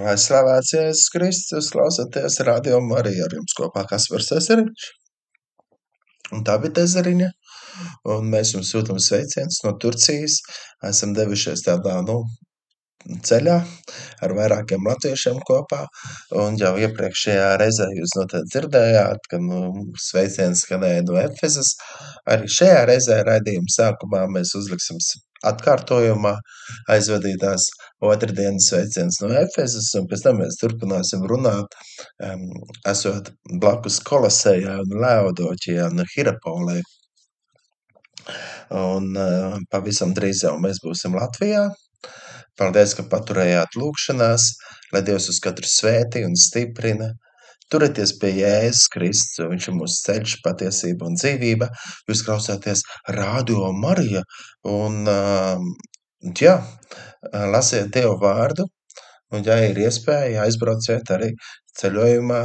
Lai slavēts Jēzus Kristus, klausoties rādījumu arī ar jums kopā Kaspars Ezeriņš un Tabita Ezeriņa. Un mēs jums sūtam sveicienus no Turcijas. Esam devušies tādā, nu, ceļā ar vairākiem latviešiem kopā. Un jau iepriekšējā reizē jūs noteikti dzirdējāt, ka nu, sveiciens skanēja no Efezas. Arī šajā reizē raidījuma sākumā mēs uzliksim atkārtojumā aizvadītās otrdienas sveiciens no Efezas, un pēc tam mēs turpināsim runāt, um, esot blakus Kolosejā un Leodoķijā un Hirapolē. Un uh, pavisam drīz jau mēs būsim Latvijā. Paldies, ka paturējāt lūkšanās, lai Dievs uz katru svētī un stiprina, Turieties pie Jēzus Kristus, jo viņš ir mūsu ceļš, patiesība un dzīvība. Jūs klausāties Radio Marija un, jā, lasiet Dievu vārdu, un, ja ir iespēja, aizbrauciet arī ceļojumā,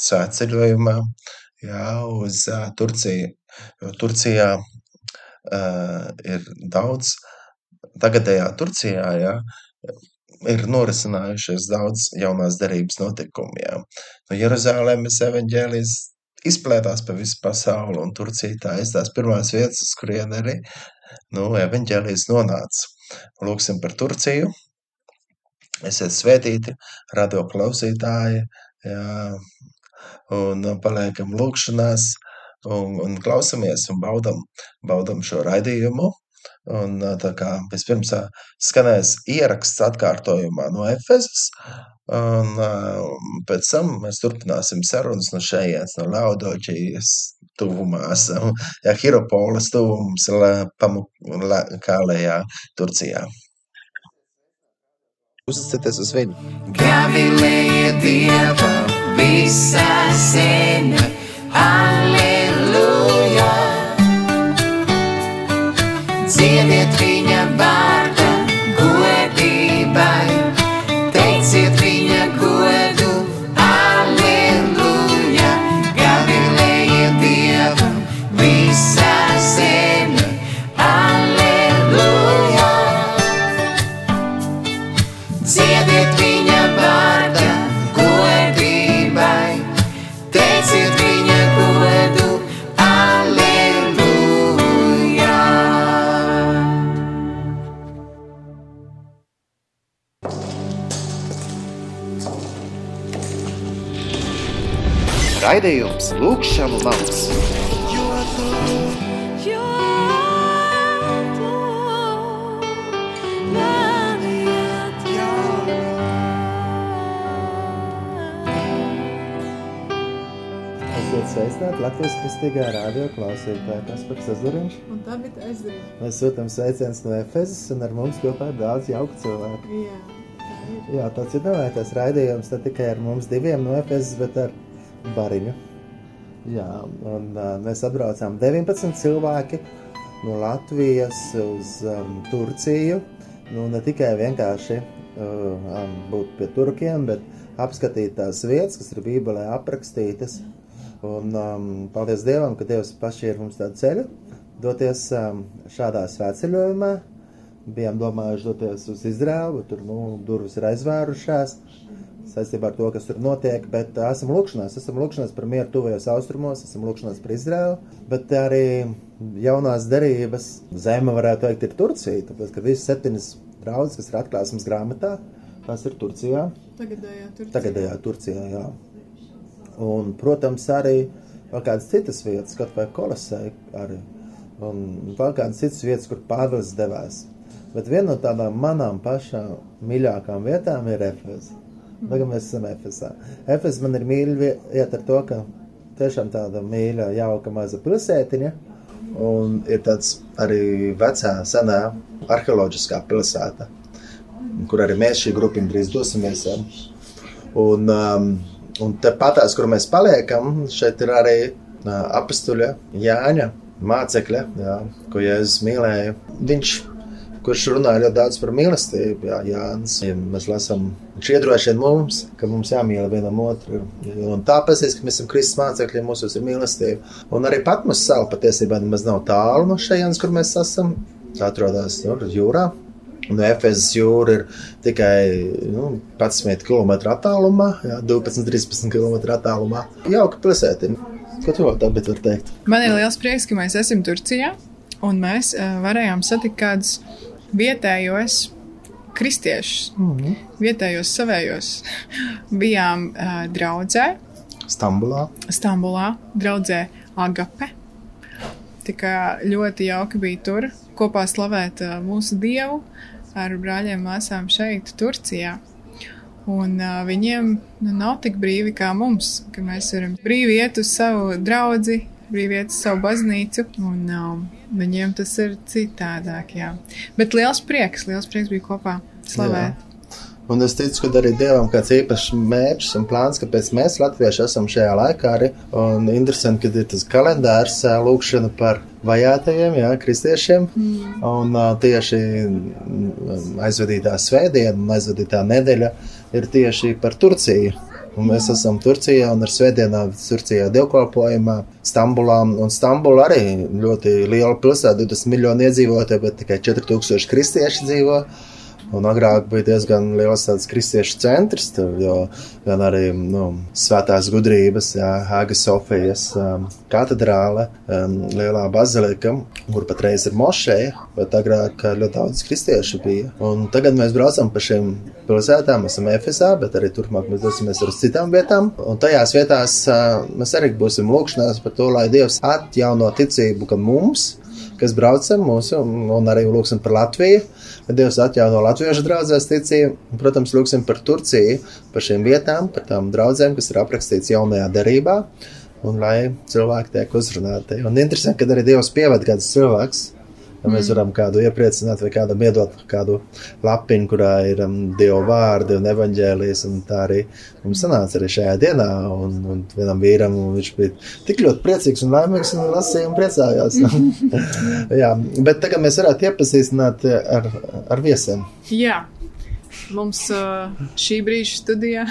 sēceļojumā, jā, uz Turciju, jo Turcijā uh, ir daudz, tagadējā Turcijā, jā, ir norisinājušies daudz jaunās derības notikumu. Jā. No Jeruzalemes evaņģēlijas izplētās pa visu pasauli, un Turcija tā ir tās pirmās vietas, uz kurien arī nu, evaņģēlijas nonāca. Lūksim par Turciju. Esiet svētīti, radio klausītāji, jā, un paliekam lūkšanās, un, un klausamies un baudam, baudam šo raidījumu. Un tā kā vispirms skanēs ieraksts atkārtojumā no Efezas, un pēc tam mēs turpināsim sarunas no šejienes, no Laudoģijas tuvumā esam, ja Hiropolas tuvums Pamukālējā Turcijā. Uzticaties uz viņu. Gavilēja Dieva visā zeme, Alleluja. Dziediet viņa vārda Raidījums Lūkšanu. Esiet sveicināti Latvijas kristīgā radio klausītāja Kaspars Ezeriņš. Un tā bija aizdarīta. Mēs sūtam sveicienus no Efezes un ar mums kopā ir daudz jauku cilvēku. Jā, tā ir. Jā, tāds ir novērtēts raidījums ne tikai ar mums diviem no Efezes, bet ar Bariņu. Jā, un uh, mēs atbraucām 19 cilvēki no Latvijas uz um, Turciju. Nu, ne tikai vienkārši uh, um, būt pie turkiem, bet apskatīt tās vietas, kas ir Bībelē aprakstītas. Un um, paldies Dievam, ka Dievs paši ir mums tādu ceļu, doties um, šādā svētceļojumā. Bijām domājuši doties uz Izraēlu, bet tur nu, durvis ir aizvērušās saistībā ar to, kas tur notiek. Bet uh, esam lūkšanās, esam lūkšanās par mieru tuvajos austrumos, esam lūkšanās par Izraēlu. Bet arī jaunās derības zeme, varētu teikt, ir Turcija. Tāpēc, ka visas septiņas draudzes, kas ir atklāsmes grāmatā, tās ir Turcijā. Tagadējā Turcijā. Tagadējā Turcijā, jā. Un, protams, arī vēl kādas citas vietas, kaut vai Kolosei arī. Un vēl kādas citas vietas, kur Pāvils devās. Bet viena no tādām manām pašām mīļākām vietām ir Efeza. Tagad mēs esam Efesā. Efesa man ir mīļa vieta ar to, ka tiešām tāda mīļa, jauka maza pilsētiņa. Un ir tāds arī vecā, senā arheoloģiskā pilsēta, kur arī mēs šī grupiņa drīz dosimies. Un, um, un tepatās, kur mēs paliekam, šeit ir arī uh, apstuļa Jāņa mācekļa, jā, ko Jēzus mīlēja. Viņš, kurš runāja ļoti daudz par mīlestību, jā, Jānis, ja mēs lasām, viņš iedrošina mums, ka mums jāmīl vienam otru. Un tāpēc, ka mēs esam Kristus mācekļi, mums ir mīlestība. Un arī Patmas sala patiesībā nemaz nav tālu no šejienes, kur mēs esam. Tā atrodas nu, jūrā. No Efezas jūra ir tikai nu, 11 km attālumā, jā, 12-13 km attālumā. Jauka pilsēta. Ko tu vēl tādu var teikt? Man ir liels prieks, ka mēs esam Turcijā un mēs uh, varējām satikt kādus vietējos kristiešus, mm vietējos savējos. Bijām uh, draudzē, Stambulā. Stambulā, draudzē Agape. Tā kā ļoti jauki bija tur kopā slavēt uh, mūsu dievu ar brāļiem māsām šeit, Turcijā. Un uh, viņiem nu, nav tik brīvi kā mums, ka mēs varam brīvi iet uz savu draugu, brīvi iet uz savu baznīcu. Un, um, viņiem tas ir citādāk. Jā. Bet liels prieks, liels prieks bija kopā slavēt. Jā. Un es ticu, ka arī Dievam ir kāds īpašs mērķis un plāns, kāpēc mēs, Latvieši, esam šajā laikā. Arī. Un interesanti, ka ir tas kalendārs, lūkšana par vajātajiem, jā, kristiešiem. Mm. Un tieši aizvadītā svētdiena un aizvadītā nedēļa ir tieši par Turciju. Un mēs esam Turcijā un ar svētdienām Turcijā dievkalpojumā, Stambulā. Un Stambula arī ļoti liela pilsēta, 20 miljoni iedzīvotāji, bet tikai 4000 kristieši dzīvo. Un agrāk bija diezgan liels tāds kristiešu centrs, tur jau gan arī nu, svētās gudrības, jā, Hāga Sofijas um, katedrāle, um, lielā bazilika, kur patreiz ir mošeja, bet agrāk ļoti daudz kristiešu bija. Un tagad mēs braucam pa šīm pilsētām, esam Efesā, bet arī turpmāk mēs dosimies uz citām vietām. Un tajās vietās uh, mēs arī būsim lūkšanās par to, lai Dievs atjauno ticību, ka mums, kas braucam mūsu, un arī lūksim par Latviju, ka Dievs atjauno latviešu draugzēs ticību, un, protams, lūksim par Turciju, par šīm vietām, par tām draudzēm, kas ir aprakstīts jaunajā derībā, un lai cilvēki tiek uzrunāti. Un interesanti, ka arī Dievs pieved kāds cilvēks, Vai mēs mm. varam kādu iepriecināt, vai kādam iedot kādu lapiņu, kurā ir um, dievu vārdi un evaņģēlijas. Un tā arī mums sanāca arī šajā dienā. Un, un vienam vīram un viņš bija tik ļoti priecīgs un laimīgs un lasīja un priecājās. Jā, bet tagad mēs varētu iepazīstināt ar, ar viesiem. Jā. Mums uh, šī brīža studijā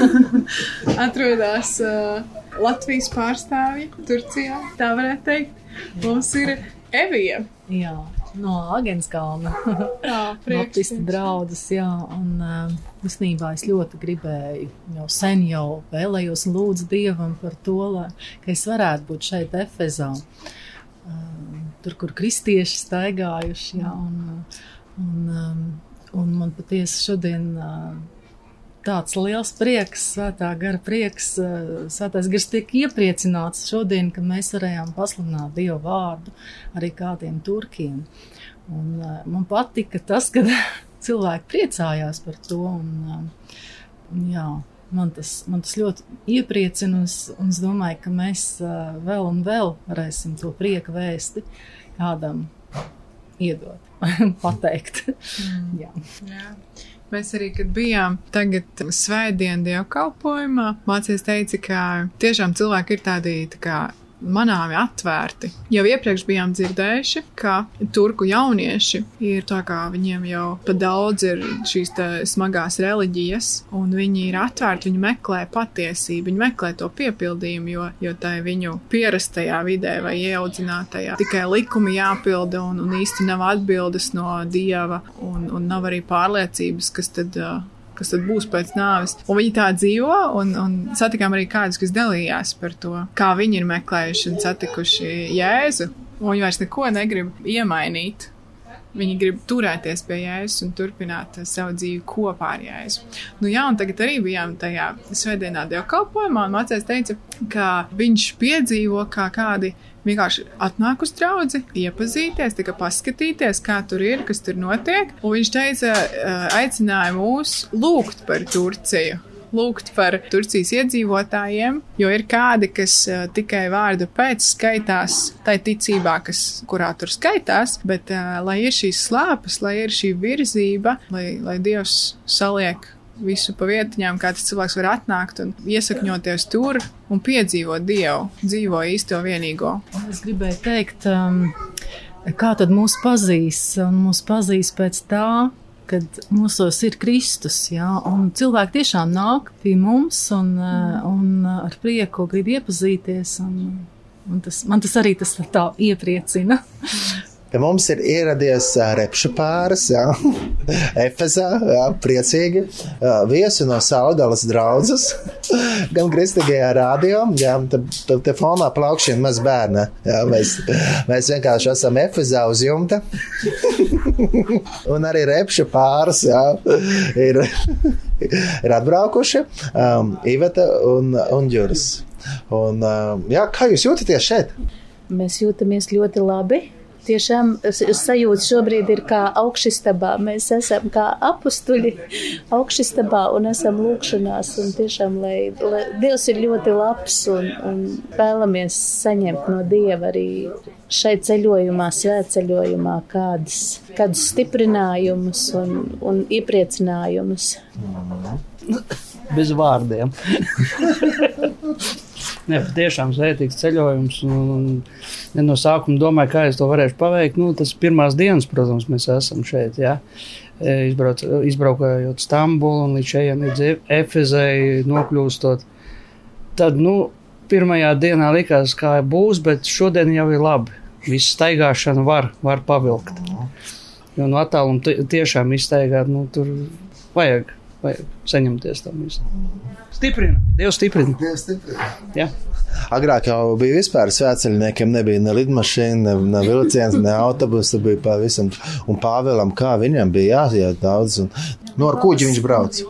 atrodas uh, Latvijas pārstāvji Turcijā. Tā varētu teikt. Mums ir Evija. Jā, no Agenskalna. Jā, Baptistu draudzes, jā. Un uh, īstenībā es ļoti gribēju, jau sen jau vēlējos lūdzu Dievam par to, lai, ka es varētu būt šeit Efezā. Uh, tur, kur kristieši staigājuši, jā. Un, un, um, un man patiesi šodien. Uh, tāds liels prieks, svētā gara prieks, eh, svētais gars tiek iepriecināts šodien, ka mēs varējām pasludināt Dievu vārdu arī kādiem turkiem. Un, uh, man patika tas, ka cilvēki priecājās par to. Un, uh, jā, man, tas, man tas ļoti iepriecina, un, un es domāju, ka mēs vēl un vēl varēsim to prieka vēsti kādam iedot, pateikt. Mm. jā. Jā. Mēs arī, kad bijām tagad svētdienu dievkalpojumā, mācīs teica, ka tiešām cilvēki ir tādi tā kā manāmi atvērti. Jau iepriekš bijām dzirdējuši, ka turku jaunieši ir tā kā viņiem jau pa daudz ir šīs smagās reliģijas, un viņi ir atvērti, viņi meklē patiesību, viņi meklē to piepildījumu, jo, jo tā ir viņu pierastajā vidē vai ieaudzinātajā. Tikai likumi jāpilda, un, un īsti nav atbildes no dieva, un, un nav arī pārliecības, kas tad. Uh, kas tad būs pēc nāves. Un viņi tā dzīvo, un, un satikām arī kādus, kas dalījās par to, kā viņi ir meklējuši un satikuši Jēzu. Un viņi vairs neko negrib iemainīt. Viņi grib turēties pie jēzus un turpināt savu dzīvi kopā ar jēzu. Nu, jā, un tagad arī bijām tajā svētdienā dievkalpojumā, un mācējs teica, ka viņš piedzīvo, kā kādi vienkārši atnāk uz draugu, iepazīties, tikai paskatīties, kā tur ir, kas tur notiek. Un viņš teica, aicināja mūs lūgt par Turciju. Lūgt par Turcijas iedzīvotājiem, jo ir kādi, kas uh, tikai vārdu pēc skaitās tai ticībā, kas, kurā tur skaitās, bet uh, lai ir šīs slāpes, lai ir šī virzība, lai, lai Dievs saliek visu pa vietiņām, kā tas cilvēks var atnākt un iesakņoties tur un piedzīvot Dievu, dzīvo īsto vienīgo. Es gribēju teikt, um, kā tad mūs pazīs, un mūs pazīs pēc tā, kad mūsos ir Kristus, jā, cilvēki tiešām nāk pie mums un, uh, un ar prieku grib iepazīties, un, un tas, man tas arī tas tā iepriecina. Pie mums ir ieradies repšu pāris, jā, Efezā, jā, priecīgi. Viesi no Saudalas draudzes, gan Kristīgajā radio, jā, te, te, te fonā plaukšiem maz bērna. Jā, mēs, mēs vienkārši esam Efezā uz jumta. Un arī repšu pāris, jā, ir, ir atbraukuši um, Iveta un, un Juris. Un, um, jā, kā jūs jūtaties šeit? Mēs jūtamies ļoti labi. Tiešām sajūta šobrīd ir kā augšstabā. Mēs esam kā apstuļi augšstabā un esam lūkšanās. Un tiešām, lai, lai Dievs ir ļoti labs un, un vēlamies saņemt no Dieva arī šai ceļojumā, svētceļojumā, kādas, kādus stiprinājumus un, un iepriecinājumus. Bez vārdiem. Nē, patiešām svētīgs ceļojums. Un, un no sākuma domāju, kā es to varēšu paveikt. Nu, tas pirmās dienas, protams, mēs esam šeit. Ja? Izbrauc, izbraukājot Stambulu un līdz šeit līdz Efezei nokļūstot. Tad, nu, pirmajā dienā likās, kā būs, bet šodien jau ir labi. Visu staigāšanu var, var pavilkt. Jo no attāluma tiešām izstaigāt, nu, tur vajag, vajag saņemties tam visam. Stiprina, Dievs stiprina. Dievs stiprina. Ja? Agrāk jau bija vispār svētceļniekiem, nebija ne lidmašīna, ne, ne vilciens, ne autobusu. Tur bija pavisam. Un Pāvēlam, kā viņam bija jāiet daudz. Un, nu, ar kuģi viņš brauc.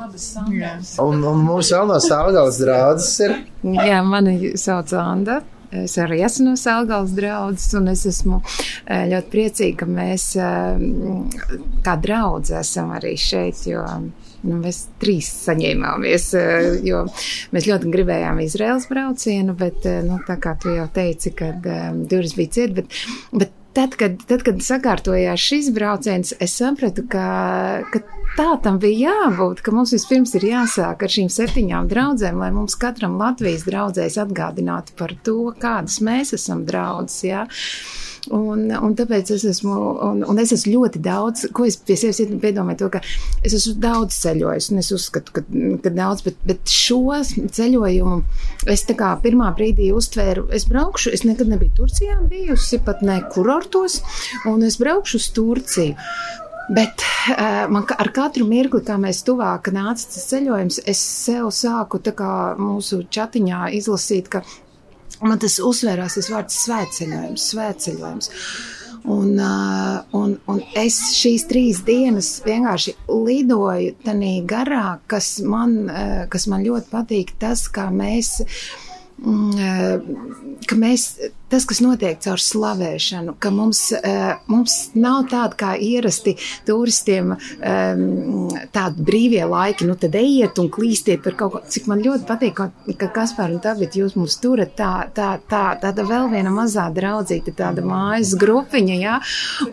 Un, un mums vēl no stāvgals draudzes ir. Jā, mani sauc Anda. Es arī esmu no Sēlgājas draugs, un es esmu ļoti priecīga, ka mēs kā draugi esam arī šeit. Jo, Nu, mēs trīs saņēmāmies, jo mēs ļoti gribējām Izraels braucienu, bet, nu, tā kā tu jau teici, kad um, durvis bija ciet, bet, bet tad, kad, tad, kad sakārtojās šis brauciens, es sapratu, ka, ka tā tam bija jābūt, ka mums vispirms ir jāsāk ar šīm septiņām draudzēm, lai mums katram Latvijas draudzēs atgādinātu par to, kādas mēs esam draudzes. Ja? Un, un tāpēc es esmu, un, un es esmu ļoti daudz, ko es pie sevis piedomāju, to, ka es esmu daudz ceļojis, un es uzskatu, ka, ka daudz, bet, bet šo ceļojumu es tā kā pirmā brīdī uztvēru, es braukšu, es nekad nebiju Turcijā bijusi, pat ne kurortos, un es braukšu uz Turciju. Bet uh, man ar katru mirkli, kā mēs tuvāk nāca tas ceļojums, es sev sāku tā kā mūsu chatiņā izlasīt, ka Man tas uzsvērās, tas vārds svētceļojums, svētceļojums. Un, un, un es šīs trīs dienas vienkārši lidoju tādā garā, kas man, kas man ļoti patīk. Tas, kā mēs, ka mēs tas, kas notiek caur slavēšanu, ka mums, uh, mums nav tāda kā ierasti turistiem um, tādi brīvie laiki, nu tad ejiet un klīstiet par kaut ko, cik man ļoti patīk, ka, ka Kaspar un Tabit jūs mums turat tā, tā, tā, tāda vēl viena mazā draudzīta, tāda mājas grupiņa, jā,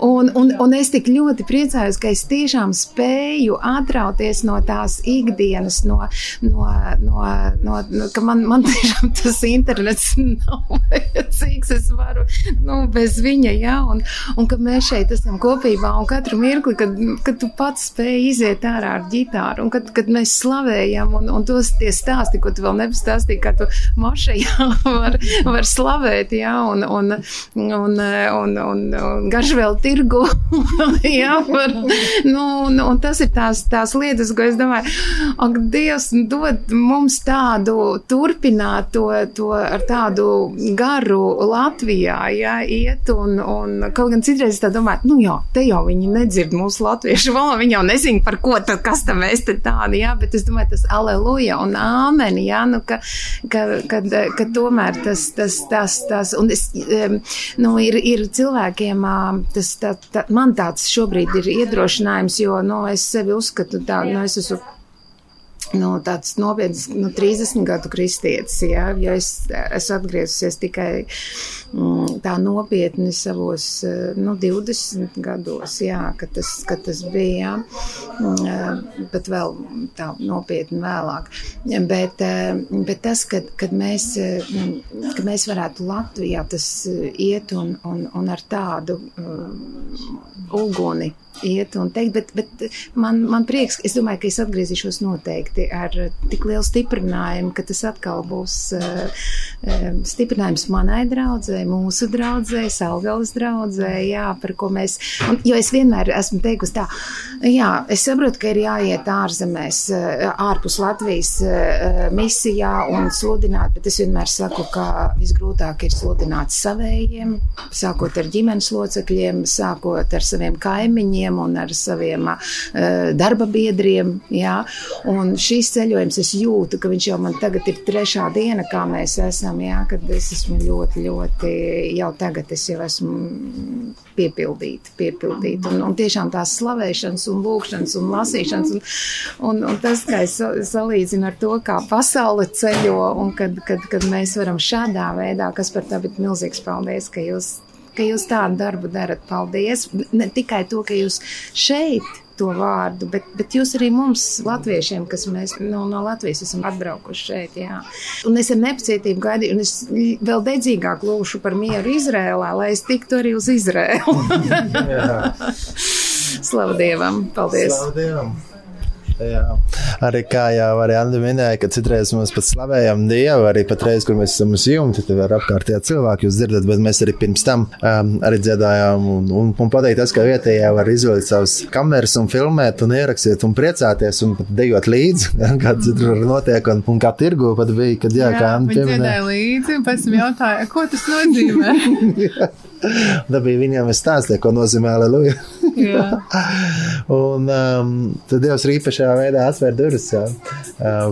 un, un, un es tik ļoti priecājos, ka es tiešām spēju atrauties no tās ikdienas, no, no, no, no, no ka man, man tiešām tas internets nav vajadzīgs cik es varu nu, bez viņa. Ja? Un, un ka mēs šeit esam kopībā un katru mirkli, kad, kad tu pats spēj iziet ārā ar ģitāru un kad, kad mēs slavējam un, un tos tie stāsti, ko tu vēl nepastāstīji, kā tu mašajā var, var slavēt, ja? un, un, un, un, un, un garš vēl tirgu. ja? var, nu, un, un tas ir tās, tās lietas, ko es domāju, ak, Dievs dod mums tādu turpināt to, to ar tādu garu Latvijā ja, iet, un, un kaut gan citreiz tā domāju, nu jā, te jau viņi nedzird mūsu latviešu valodu, viņi jau nezina, par ko tad, kas tam mēs te tādi, jā, bet es domāju, tas aleluja un āmeni, jā, nu, ka, ka, ka, ka tomēr tas, tas, tas, tas, un es, nu, ir, ir cilvēkiem, tas, tā, tā, man tāds šobrīd ir iedrošinājums, jo, nu, es sevi uzskatu tā, nu, es esmu nu, tāds nopietns, nu, 30 gadu kristietis, ja, jo es esmu atgriezusies tikai tā nopietni savos, nu, 20 gados, jā, kad tas, kad tas bija, jā, bet vēl tā nopietni vēlāk. Bet, bet tas, kad, kad mēs, kad mēs varētu Latvijā tas iet un, un, un ar tādu uguni iet un teikt, bet, bet man, man prieks, es domāju, ka es atgriezīšos noteikti ar tik lielu stiprinājumu, ka tas atkal būs stiprinājums manai draudzē, mūsu draudzē, Salgalas draudzē, jā, par ko mēs, un, jo es vienmēr esmu teikusi tā, jā, es saprotu, ka ir jāiet ārzemēs, ārpus Latvijas misijā un sludināt, bet es vienmēr saku, ka visgrūtāk ir sludināt savējiem, sākot ar ģimenes locekļiem, sākot ar saviem kaimiņiem, un ar saviem uh, darba biedriem. Jā. Un šīs ceļojums es jūtu, ka viņš jau man tagad ir trešā diena, kā mēs esam, jā, kad es esmu ļoti, ļoti, jau tagad es jau esmu piepildīta, piepildīta. Un, un tiešām tās slavēšanas un lūkšanas un lasīšanas un, un, un tas, kā es salīdzinu ar to, kā pasaule ceļo un kad, kad, kad mēs varam šādā veidā, kas par tā, bet milzīgs paldies, ka jūs ka jūs tādu darbu darat. Paldies! Ne tikai to, ka jūs šeit to vārdu, bet, bet jūs arī mums, latviešiem, kas mēs no, no Latvijas esam atbraukuši šeit. Jā. Un es ar nepacietību gaidīju, un es vēl dedzīgāk lūšu par mieru Izrēlā, lai es tiktu arī uz Izrēlu. Slavu Dievam! Paldies! Slavu Dievam! Jā. Arī kā jau Anna minēja, ka citreiz mēs pat slavējam Dievu, arī patreiz, kur mēs esam uz jumta, tad ir apkārtējā cilvēki, jūs dzirdat, bet mēs arī pirms tam um, arī dziedājām un, un, un pateikt tas, ka vietējā var izvēlēt savas kameras un filmēt un ierakstīt un priecāties un pat dejot līdzi, kā citur notiek un, un kā tirgu pat bija, kad jā, jā kā Anna pieminēja. Līdzi un pēc tam jautāja, ko tas nozīmē? Tā bija viņam stāstīja, ko nozīmē Aleluja. un um, tad Dievs ir īpašā veidā atvēr durvis uh,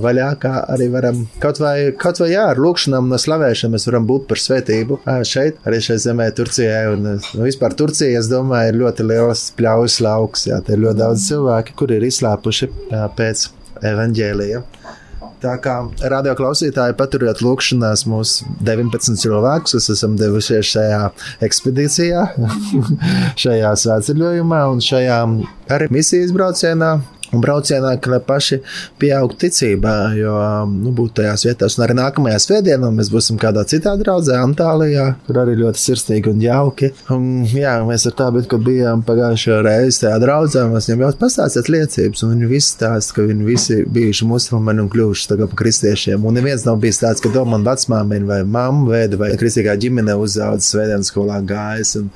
vaļā, kā arī varam kaut vai, kaut vai jā, ar lūkšanām no slavēšanu mēs varam būt par svētību uh, šeit, arī šai zemē, Turcijai. Un uh, vispār Turcija, es domāju, ir ļoti liels pļaujas lauks. Jā, te ir ļoti daudz cilvēki, kuri ir izslāpuši uh, pēc evaņģēlija. Tā kā radio klausītāji paturiet lūkšanās mūsu 19 cilvēkus, kas esam devušies šajā ekspedīcijā, šajā svētceļojumā un šajā arī misijas braucienā un braucienā, ka paši pieaug ticībā, jo nu, būt tajās vietās, un arī nākamajā svētdienā mēs būsim kādā citā draudzē, Antālijā, kur arī ļoti sirsnīgi un jauki. Un, jā, mēs ar tādu, kad bijām pagājušajā reizē tajā draudzē, mēs viņiem jau pastāstījām liecības, un viņi visi stāsta, ka viņi visi bijuši musulmaņi un kļuvuši tagad par kristiešiem. Un neviens nav bijis tāds, ka doma man vecmāmiņa vai mamma veida vai kristīgā ģimene uzaudzis svētdienas skolā gājis. Un,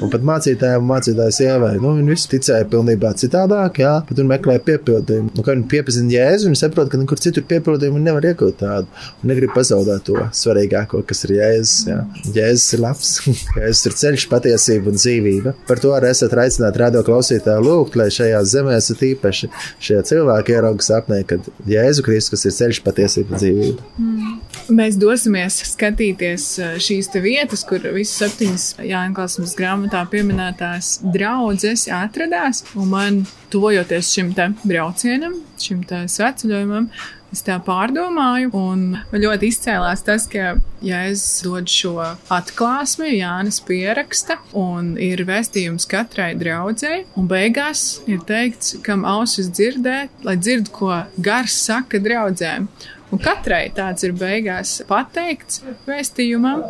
un pat mācītājiem, mācītājs ievai, nu, viņi visi ticēja pilnībā citādāk, jā, bet viņi meklēja piepildījumu. Nu, kad viņi piepazina jēzu, viņi saprot, ka nekur citur piepildījumu nevar iegūt tādu. Un negrib pazaudēt to svarīgāko, kas ir jēzus. Jā. Jēzus ir labs, jēzus ir ceļš, patiesība un dzīvība. Par to arī esat aicināti radio klausītāju lūgt, lai šajā zemē esat īpaši šie cilvēki ierauga sapnē, ka Jēzu Kristus ir ceļš, patiesība un dzīvība. Mm. Mēs dosimies skatīties šīs vietas, kur visas septiņas Jānis Kalsmas grāmatā pieminētās draudzes atradās. Un man, tuvojoties šim braucienam, šim sveceļojumam, es tā pārdomāju, un ļoti izcēlās tas, ka, ja es dodu šo atklāsmi, Jānis pieraksta, un ir vēstījums katrai draudzēji, un beigās ir teikts, kam ausis dzirdēt, lai dzird, ko gars saka draudzēm. Un katrai tāds ir beigās pateikts vēstījumam.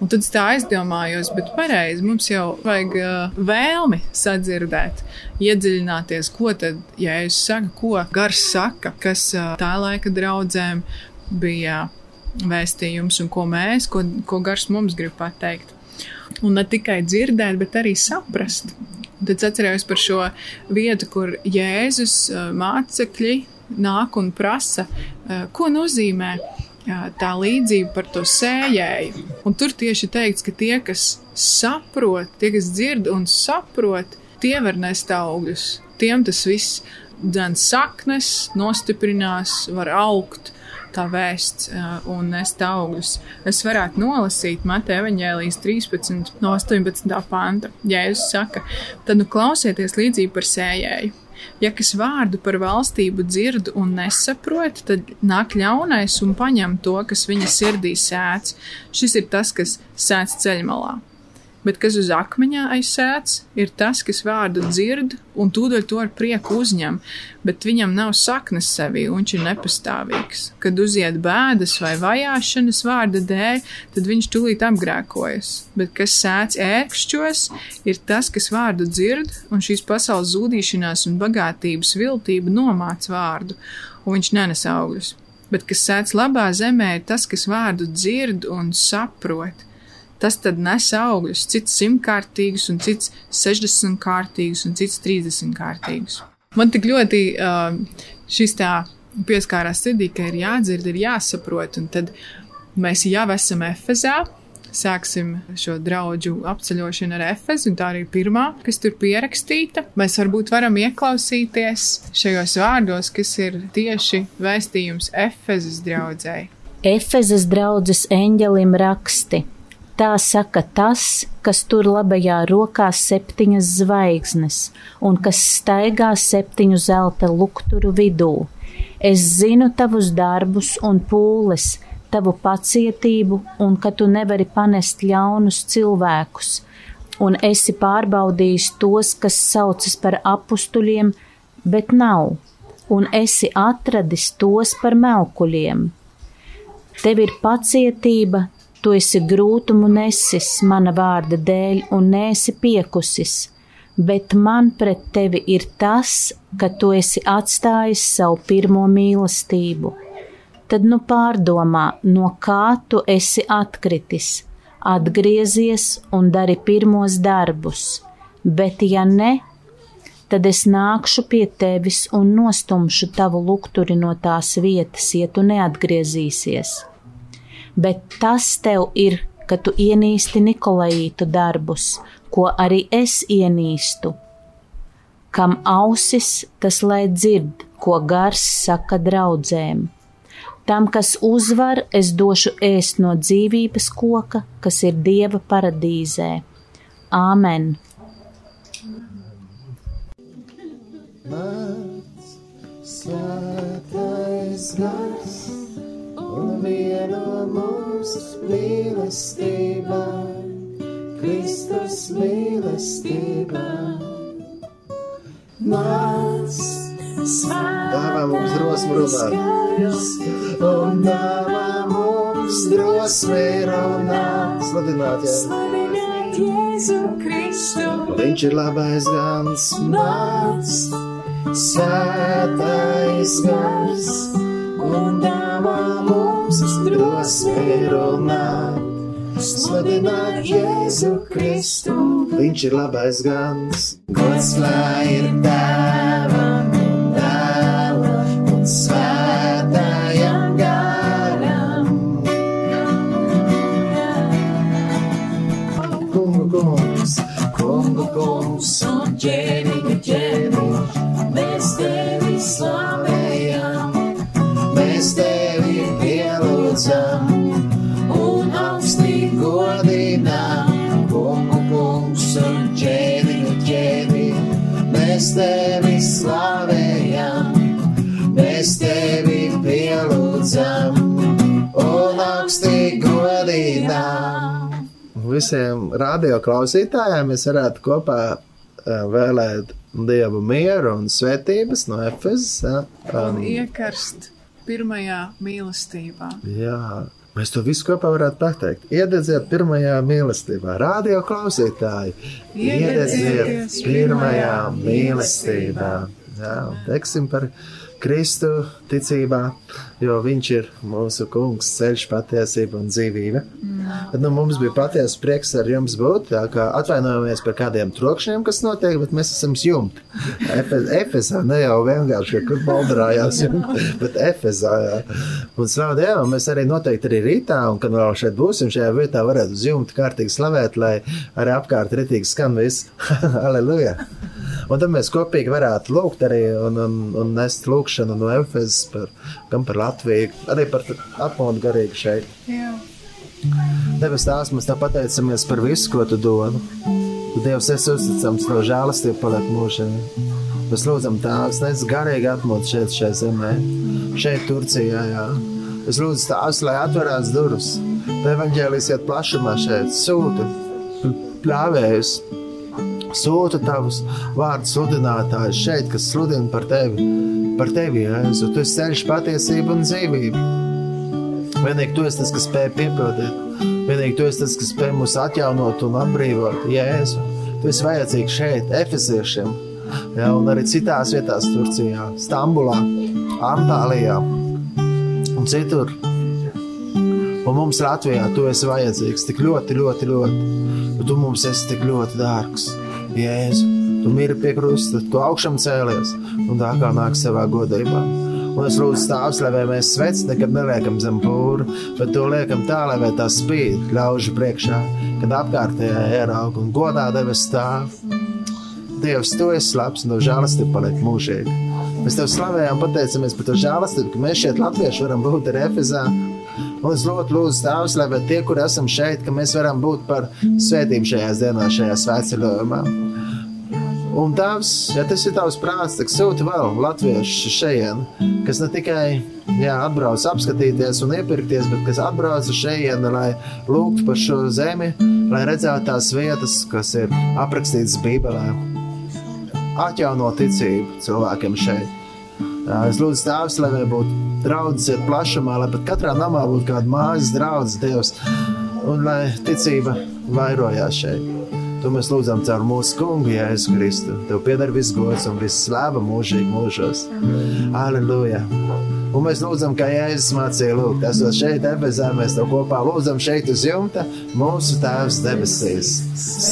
Un tad es tā aizdomājos, bet pareizi mums jau vajag uh, vēlmi sadzirdēt, iedziļināties, ko tad, ja es saku, ko gars saka, kas uh, tā laika draudzēm bija vēstījums un ko mēs, ko, ko gars mums grib pateikt. Un ne tikai dzirdēt, bet arī saprast. Un tad es atceros par šo vietu, kur Jēzus uh, mācekļi nāk un prasa, ko nozīmē tā līdzība par to sējēju. Un tur tieši teikts, ka tie, kas saprot, tie, kas dzird un saprot, tie var nest augļus. Tiem tas viss dzēn saknes, nostiprinās, var augt. Tā vēsts un nest augļus. Es varētu nolasīt Mateja Evanģēlijas 13, no 18. panta. Jēzus saka, tad nu klausieties līdzību par sējēju. Ja kas vārdu par valstību dzird un nesaprot, tad nāk ļaunais un paņem to, kas viņa sirdī sēdz. Šis ir tas, kas sēdz ceļmalā. Bet kas uz akmeņa aizsēts, ir tas, kas vārdu dzird un tūdaļ to ar prieku uzņem, bet viņam nav saknes sevī, un viņš ir nepastāvīgs. Kad uziet bēdas vai vajāšanas vārda dēļ, tad viņš tūlīt apgrēkojas, bet kas sēts ērkšķos, ir tas, kas vārdu dzird, un šīs pasaules zudīšanās un bagātības viltība nomāc vārdu, un viņš nenes augļus. Bet kas sēts labā zemē, ir tas, kas vārdu dzird un saprot tas nes augļus, cits simtkārtīgus, un cits sešdesmitkārtīgus, un cits trīsdesmitkārtīgus. Man tik ļoti uh, šis tā pieskārās sirdī, ka ir jādzird, ir jāsaprot, un tad mēs jau esam Efezā. Sāksim šo draugu apceļošanu ar Efezu, un tā arī pirmā, kas tur pierakstīta. Mēs varbūt varam ieklausīties šajos vārdos, kas ir tieši vēstījums Efezas draudzēji. Efezas draudzes eņģelim raksti. Tā saka tas, kas tur labajā rokā septiņas zvaigznes un kas staigā septiņu zelta lukturu vidū. Es zinu tavus darbus un pūles, tavu pacietību, un ka tu nevari panest ļaunus cilvēkus, un esi pārbaudījis tos, kas saucas par apstuļiem, bet nav, un esi atradis tos par melkuļiem. Tev ir pacietība, Tu esi grūtumu nesis mana vārda dēļ un nēsi piekusis, bet man pret tevi ir tas, ka tu esi atstājis savu pirmo mīlestību. Tad nu pārdomā, no kā tu esi atkritis, atgriezies un dari pirmos darbus, bet ja ne, tad es nākšu pie tevis un nostumšu tavu lukturi no tās vietas, ja tu neatgriezīsies bet tas tev ir, ka tu ienīsti Nikolaītu darbus, ko arī es ienīstu. Kam ausis, tas lai dzird, ko gars saka draudzēm. Tam, kas uzvar, es došu ēst no dzīvības koka, kas ir Dieva paradīzē. Āmen! Mans svētais gars! Un vieno mums mīlestībā, Kristus mīlestībā. Nāc, dāvā mums drosmi runāt, un dāvā mums drosmi runāt, sludināt, jā. Jēzu Kristu. Viņš ir labais gans, nāc, svētais gars, un dāvā mums drosmi runāt. Sludināt Jēzu Kristu, viņš ir labais gans, gods lai ir tēvam kungs un ķēniņa ķēniņš, mēs tevi slavējam, mēs tevi pielūdzam un augstī godinām. Visiem radioklausītājiem mēs varētu kopā eh, vēlēt dievu mieru un svētības no Efezas. ja, Un iekarst pirmajā mīlestībā. Jā, mēs to visu kopā varētu pateikt. Iededziet pirmajā mīlestībā, radio klausītāji. Iededziet pirmajā mīlestībā. Jā, teiksim par Kristu ticībā, jo Viņš ir mūsu kungs, ceļš, patiesība un dzīvība. Bet, nu, mums bija patiesa prieks ar jums būt. Atvainojamies par kādiem trokšņiem, kas notiek, bet mēs esam jumti. Efe- Efesā ne jau vienkārši kur baldrājās, jumti, bet Efesā. Jā. Un slavu Dievam, mēs arī noteikti arī rītā, un kad vēl šeit būsim, šajā vietā varētu uz jumta kārtīgi slavēt, lai arī apkārt ritīgi skan viss. Aleluja! Un tad mēs kopīgi varētu lūgt arī un, un, un nest lūgšanu no Efesas par, gan par Latviju, arī par atmodu garīgu šeit. Debes Tēvs, mēs te pateicamies par visu, ko Tu dod. Dievs, esi uzticams, no žēlastība paliek mūžīgi. Mēs lūdzam Tēvs, nes garīgi atmodu šeit, šajā zemē, šeit Turcijā, jā. Es lūdzu Tēvs, lai atverās durvis. Evanģēlijas iet plašumā šeit, sūta pļāvējus. Sūta tavus vārdu sludinātājus šeit, kas sludina par tevi, par tevi, Jēzu. Tu esi ceļš, patiesība un dzīvība. Vienīgi tu esi tas, kas spēj piepildīt. Vienīgi tu esi tas, kas spēj mūs atjaunot un atbrīvot, Jēzu. Tu esi vajadzīgs šeit, Efeziešiem, ja, un arī citās vietās, Turcijā, Stambulā, Antālijā un citur. Un mums Latvijā tu esi vajadzīgs tik ļoti, ļoti, ļoti. Tu mums esi tik ļoti dārgs. Jēzu, tu miri pie krusta, tu augšām cēlies un tā kā nāk savā godībā. Un es lūdzu, stāvs, lai mēs sveci nekad neliekam zem pūra, bet to liekam tā, lai tā spīd ļaužu priekšā, kad apkārtējā ieraug un godā debes stāv. Dievs, tu esi labs un tev žēlastība paliek mūžīgi. Mēs tev slavējam, pateicamies par to žēlastību, ka mēs šeit latvieši varam būt ar Efezā. Es ļoti lūdzu Tēvs, lai tie, kur esam šeit, ka mēs varam būt par svētību šajās dienās, šajā svētceļojumā. Un Tēvs, ja tas ir tavs prāts, tad sūti vēl latviešu šeit, kas ne tikai jā, atbrauc apskatīties un iepirkties, bet kas atbrauc šeit, lai lūgtu par šo zemi, lai redzētu tās vietas, kas ir aprakstītas Bībelē. Atjauno ticību cilvēkiem šeit. Es lūdzu, Tēvs, lai būtu draudzes ir plašumā, lai pat katrā namā būtu kāda mājas draudzes Dievs, un lai ticība vairojās šeit. To mēs lūdzam caur mūsu kungu, Jēzu Kristu. Tev pieder viss gods un viss slāva mūžīgi mūžos. Aleluja! Un mēs lūdzam, kā Jēzus mācīja lūgt. Esot šeit, Ebezē, mēs to kopā lūdzam šeit uz jumta. Mūsu Tēvs debesīs,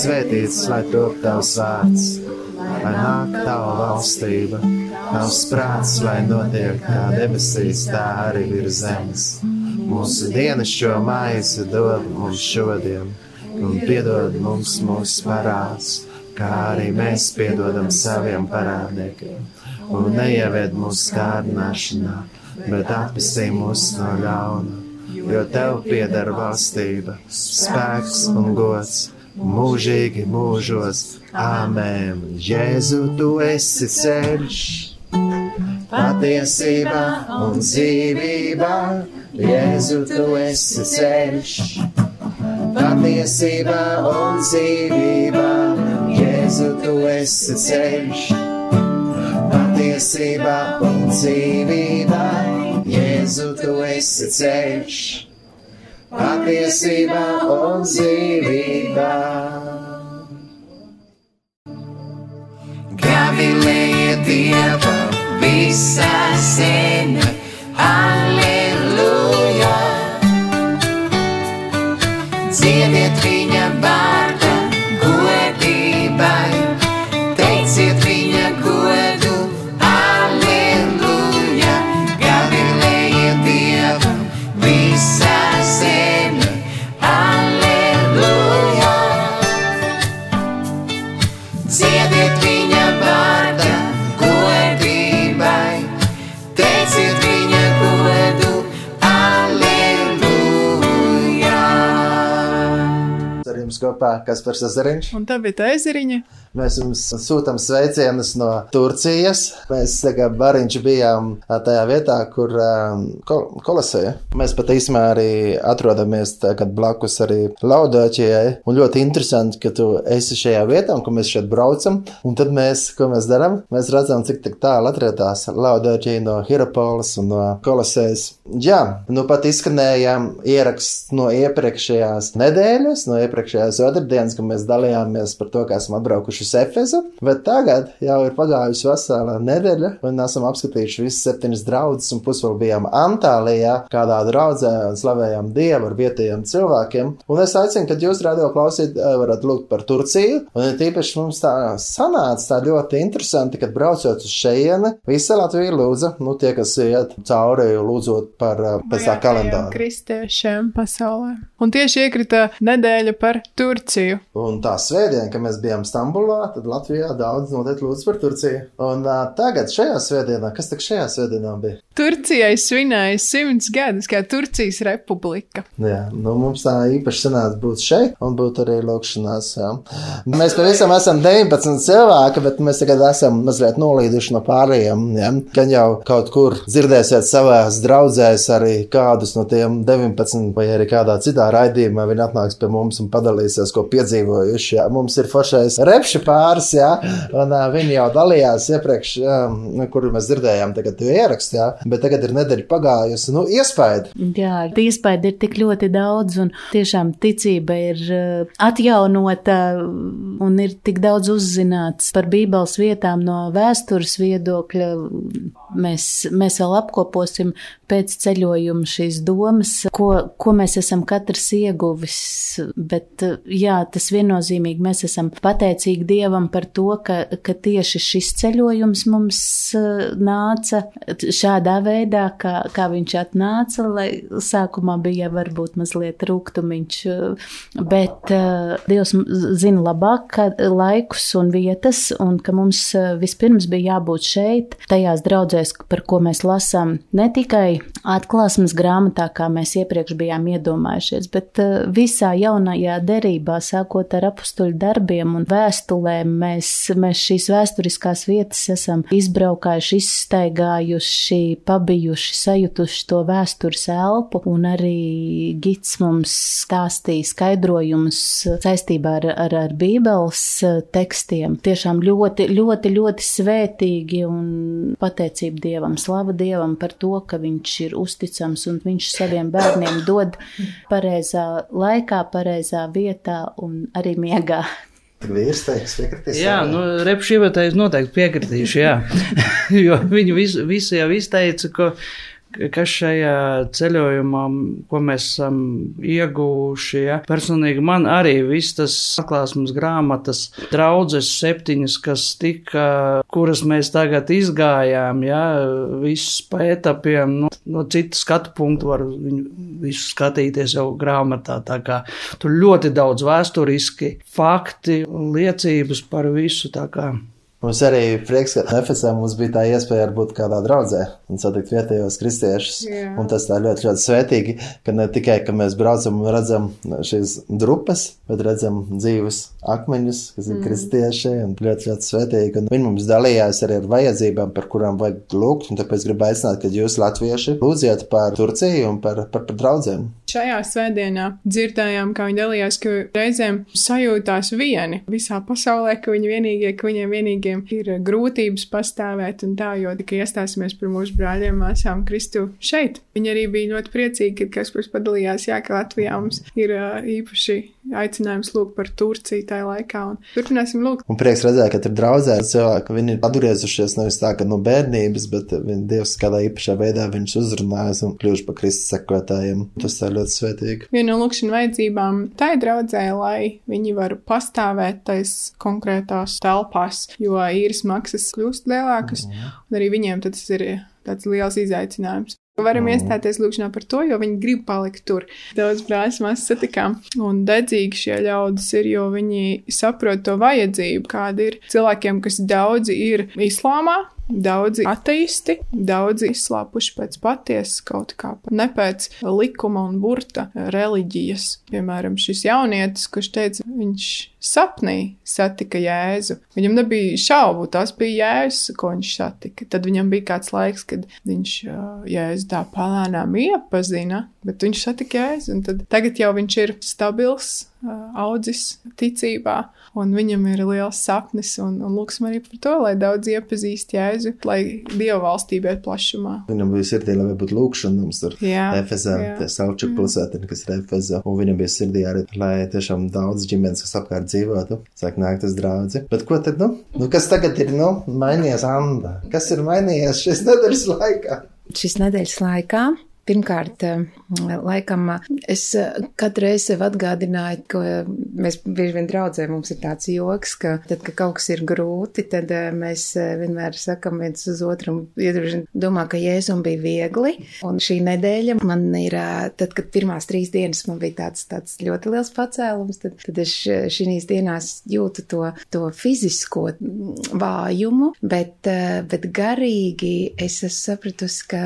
svētīts, lai top tavs vārds, lai nāk tava valstība Tavs prāts, lai notiek kā debesīs, tā arī virs zemes. Mūsu dienas šo maizi dod mums šodien, un piedod mums mūsu parādus, kā arī mēs piedodam saviem parādniekiem. Un neieved mūsu kārdināšanā, bet atpestī mūs no ļauna, jo Tev pieder valstība, spēks un gods mūžīgi mūžos. Āmen! Jēzu, tu esi ceļš! Patiesība un dzīvība. Jēzu, tu esi ceļš, patiesība un dzīvība. Jēzu, tu esi ceļš, patiesība un dzīvība. Jēzu, tu esi ceļš, patiesība un dzīvība. Gavilēja Dieva visa zeme, Ar jums kopā Kaspars Zariņš. Un tā bija tā ezeriņa. Mēs jums sūtām sveicienus no Turcijas. Mēs tagad bariņš bijām tajā vietā, kur kol kolosēja. Mēs pat īsumā arī atrodamies tagad blakus arī Laudāķijai. Un ļoti interesanti, ka tu esi šajā vietā un ka mēs šeit braucam. Un tad mēs, ko mēs darām? Mēs redzam, cik tālu atradās Laudāķija no Hirapolis un no kolosējas. Jā, nu pat izskanējām ieraksts no iepriekšējās nedēļas, no iepriekšējās otrdienas, kad mēs dalījāmies par to, kā esam atbraukuši uz Efezu, bet tagad jau ir pagājusi vesela nedēļa, un esam apskatījuši visas septiņas draudzes, un plus vēl bijām Antālijā, kādā draudzē, un slavējām Dievu ar vietējiem cilvēkiem. Un es aicinu, ka jūs radio klausīt, varat lūgt par Turciju, un tīpaši mums tā sanāca tā ļoti interesanti, kad braucot uz šejieni, visa Latvija lūdza, nu tie, kas iet cauri, lūdzot par pēc tā kalendāra. Kristiešiem pasaulē. Un tieši iekrita nedēļa par Turciju. Un tā svētdiena, kad mēs bijām Stambulā, tad Latvijā daudz noteikti lūdz par Turciju. Un uh, tagad šajā svētdienā, kas tak šajā svētdienā bija? Turcijai svinēja simts gadus kā Turcijas republika. Jā, nu mums tā īpaši sanāca būt šeit un būt arī lūkšanās. Jā. Mēs pavisam esam 19 cilvēki, bet mēs tagad esam mazliet nolīduši no pārējiem. Jā. Gan jau kaut kur dzirdēsiet savās draudzēs arī kādus no tiem 19 vai arī kādā citā raidījumā viņi atnāks pie mums un padalīsies padalīsies, ko piedzīvojuši. Jā. Mums ir foršais repši pāris, jā, un uh, viņi jau dalījās iepriekš, um, kur mēs dzirdējām tagad ierakstu, jā, bet tagad ir nedēļa pagājusi. Nu, iespēja. Jā, iespēja ir tik ļoti daudz, un tiešām ticība ir uh, atjaunota, un ir tik daudz uzzināts par Bībeles vietām no vēstures viedokļa. Mēs, mēs vēl apkoposim pēc ceļojuma šīs domas, ko, ko mēs esam katrs ieguvis. Bet, jā, tas viennozīmīgi mēs esam pateicīgi Dievam par to, ka, ka tieši šis ceļojums mums eh, nāca šādā veidā, kā, kā viņš atnāca, lai sākumā bija varbūt mazliet rūgtumiņš, bet uh, Dievs zina labāk laikus un vietas, un ka mums vispirms bija jābūt šeit, tajās draudzēs, draudzēs, par ko mēs lasām ne tikai atklāsmes grāmatā, kā mēs iepriekš bijām iedomājušies, bet eh, visā jaunajā derībā, sākot ar apstuļu darbiem un vēstulēm, mēs, mēs šīs vēsturiskās vietas esam izbraukājuši, izstaigājuši, pabijuši, sajutuši to vēstures elpu, un arī Gits mums stāstīja skaidrojumus saistībā ar, ar, ar Bībeles tekstiem. Tiešām ļoti, ļoti, ļoti svētīgi un pateicīgi pateicība Dievam, slava Dievam par to, ka Viņš ir uzticams un Viņš saviem bērniem dod pareizā laikā, pareizā vietā un arī miegā. Vīrs teiks, piekritīs. Jā, nu, repšīvētājs noteikti piekritīšu, jā. jo viņi visu, visu jau izteica, ka kas šajā ceļojumā, ko mēs esam ieguvuši. Ja? Personīgi man arī viss tas atklāsmes grāmatas, draudzes septiņas, kas tika, kuras mēs tagad izgājām, ja? viss pa etapiem, no, no citu skatu punktu var visu skatīties jau grāmatā. Tā kā tur ļoti daudz vēsturiski fakti liecības par visu. Tā kā Mums arī prieks, ka Efesā mums bija tā iespēja būt kādā draudzē un satikt vietējos kristiešus. Jā. Un tas tā ļoti, ļoti svētīgi, ka ne tikai, ka mēs braucam un redzam šīs drupas, bet redzam dzīvus akmeņus, kas ir mm. kristieši, un ļoti, ļoti svētīgi. Un viņi mums dalījās arī ar vajadzībām, par kurām vajag lūgt, un tāpēc gribu aicināt, ka jūs latvieši lūdziet par Turciju un par, par, par draudzēm. Šajā svētdienā dzirdējām, kā viņi dalījās, ka reizēm sajūtās vieni visā pasaulē, ka viņi vienīgie, ka viņiem vienīgiem ir grūtības pastāvēt un tā, jo tikai iestāsimies par mūsu brāļiem, māsām Kristu šeit. Viņi arī bija ļoti priecīgi, kad Kaspars padalījās, jā, ka Latvijā mums ir īpaši aicinājums lūgt par Turciju tajā laikā un turpināsim lūgt. Un prieks redzēt, ka tur draudzē cilvēki, viņi ir atgriezušies nevis tā, ka no bērnības, bet viņi Dievs kādā īpašā veidā viņus uzrunājas un kļuvuši par Kristus sekotājiem. Tas tā ļoti svētīgi. Viena no lūkšana vajadzībām tai draudzē, lai viņi var pastāvēt tais konkrētās telpās, jo īres maksas kļūst lielākas, mm. un arī viņiem tas ir tāds liels izaicinājums. Varam mm. iestāties lūkšanā par to, jo viņi grib palikt tur. Daudz brāļus mēs satikām, un dedzīgi šie ļaudis ir, jo viņi saprot to vajadzību, kāda ir cilvēkiem, kas daudzi ir islāmā, Daudzi ateisti, daudzi izslāpuši pēc patiesas kaut kā, ne pēc likuma un burta reliģijas. Piemēram, šis jaunietis, kurš teica, viņš sapnī satika Jēzu. Viņam nebija šaubu, tas bija Jēzus, ko viņš satika. Tad viņam bija kāds laiks, kad viņš Jēzu tā palēnām iepazina, bet viņš satika Jēzu. Tagad jau viņš ir stabils, audzis ticībā un viņam ir liels sapnis, un, un lūksim arī par to, lai daudz iepazīst Jēzu, lai Dieva valstība iet plašumā. Viņam bija sirdī, lai būtu lūkšana mums tur Efezā, tie sauču pilsētiņi, kas ir Efezā, un viņam bija sirdī arī, lai tiešām daudz ģimenes, kas apkārt dzīvotu, sāk nākt uz draudzi. Bet ko tad, nu, nu kas tagad ir, nu, mainījies Anda? Kas ir mainījies šīs nedēļas laikā? Šis nedēļas laikā Pirmkārt, eh, laikam es eh, katru reizi sev atgādināju, ka mēs bieži vien draudzē mums ir tāds joks, ka tad, kad kaut kas ir grūti, tad eh, mēs vienmēr sakam viens uz otru un iedroši domā, ka Jēzum bija viegli. Un šī nedēļa man ir, tad, kad pirmās trīs dienas man bija tāds, tāds ļoti liels pacēlums, tad, tad es šīs dienās jūtu to, to fizisko vājumu, bet, bet garīgi es esmu sapratusi, ka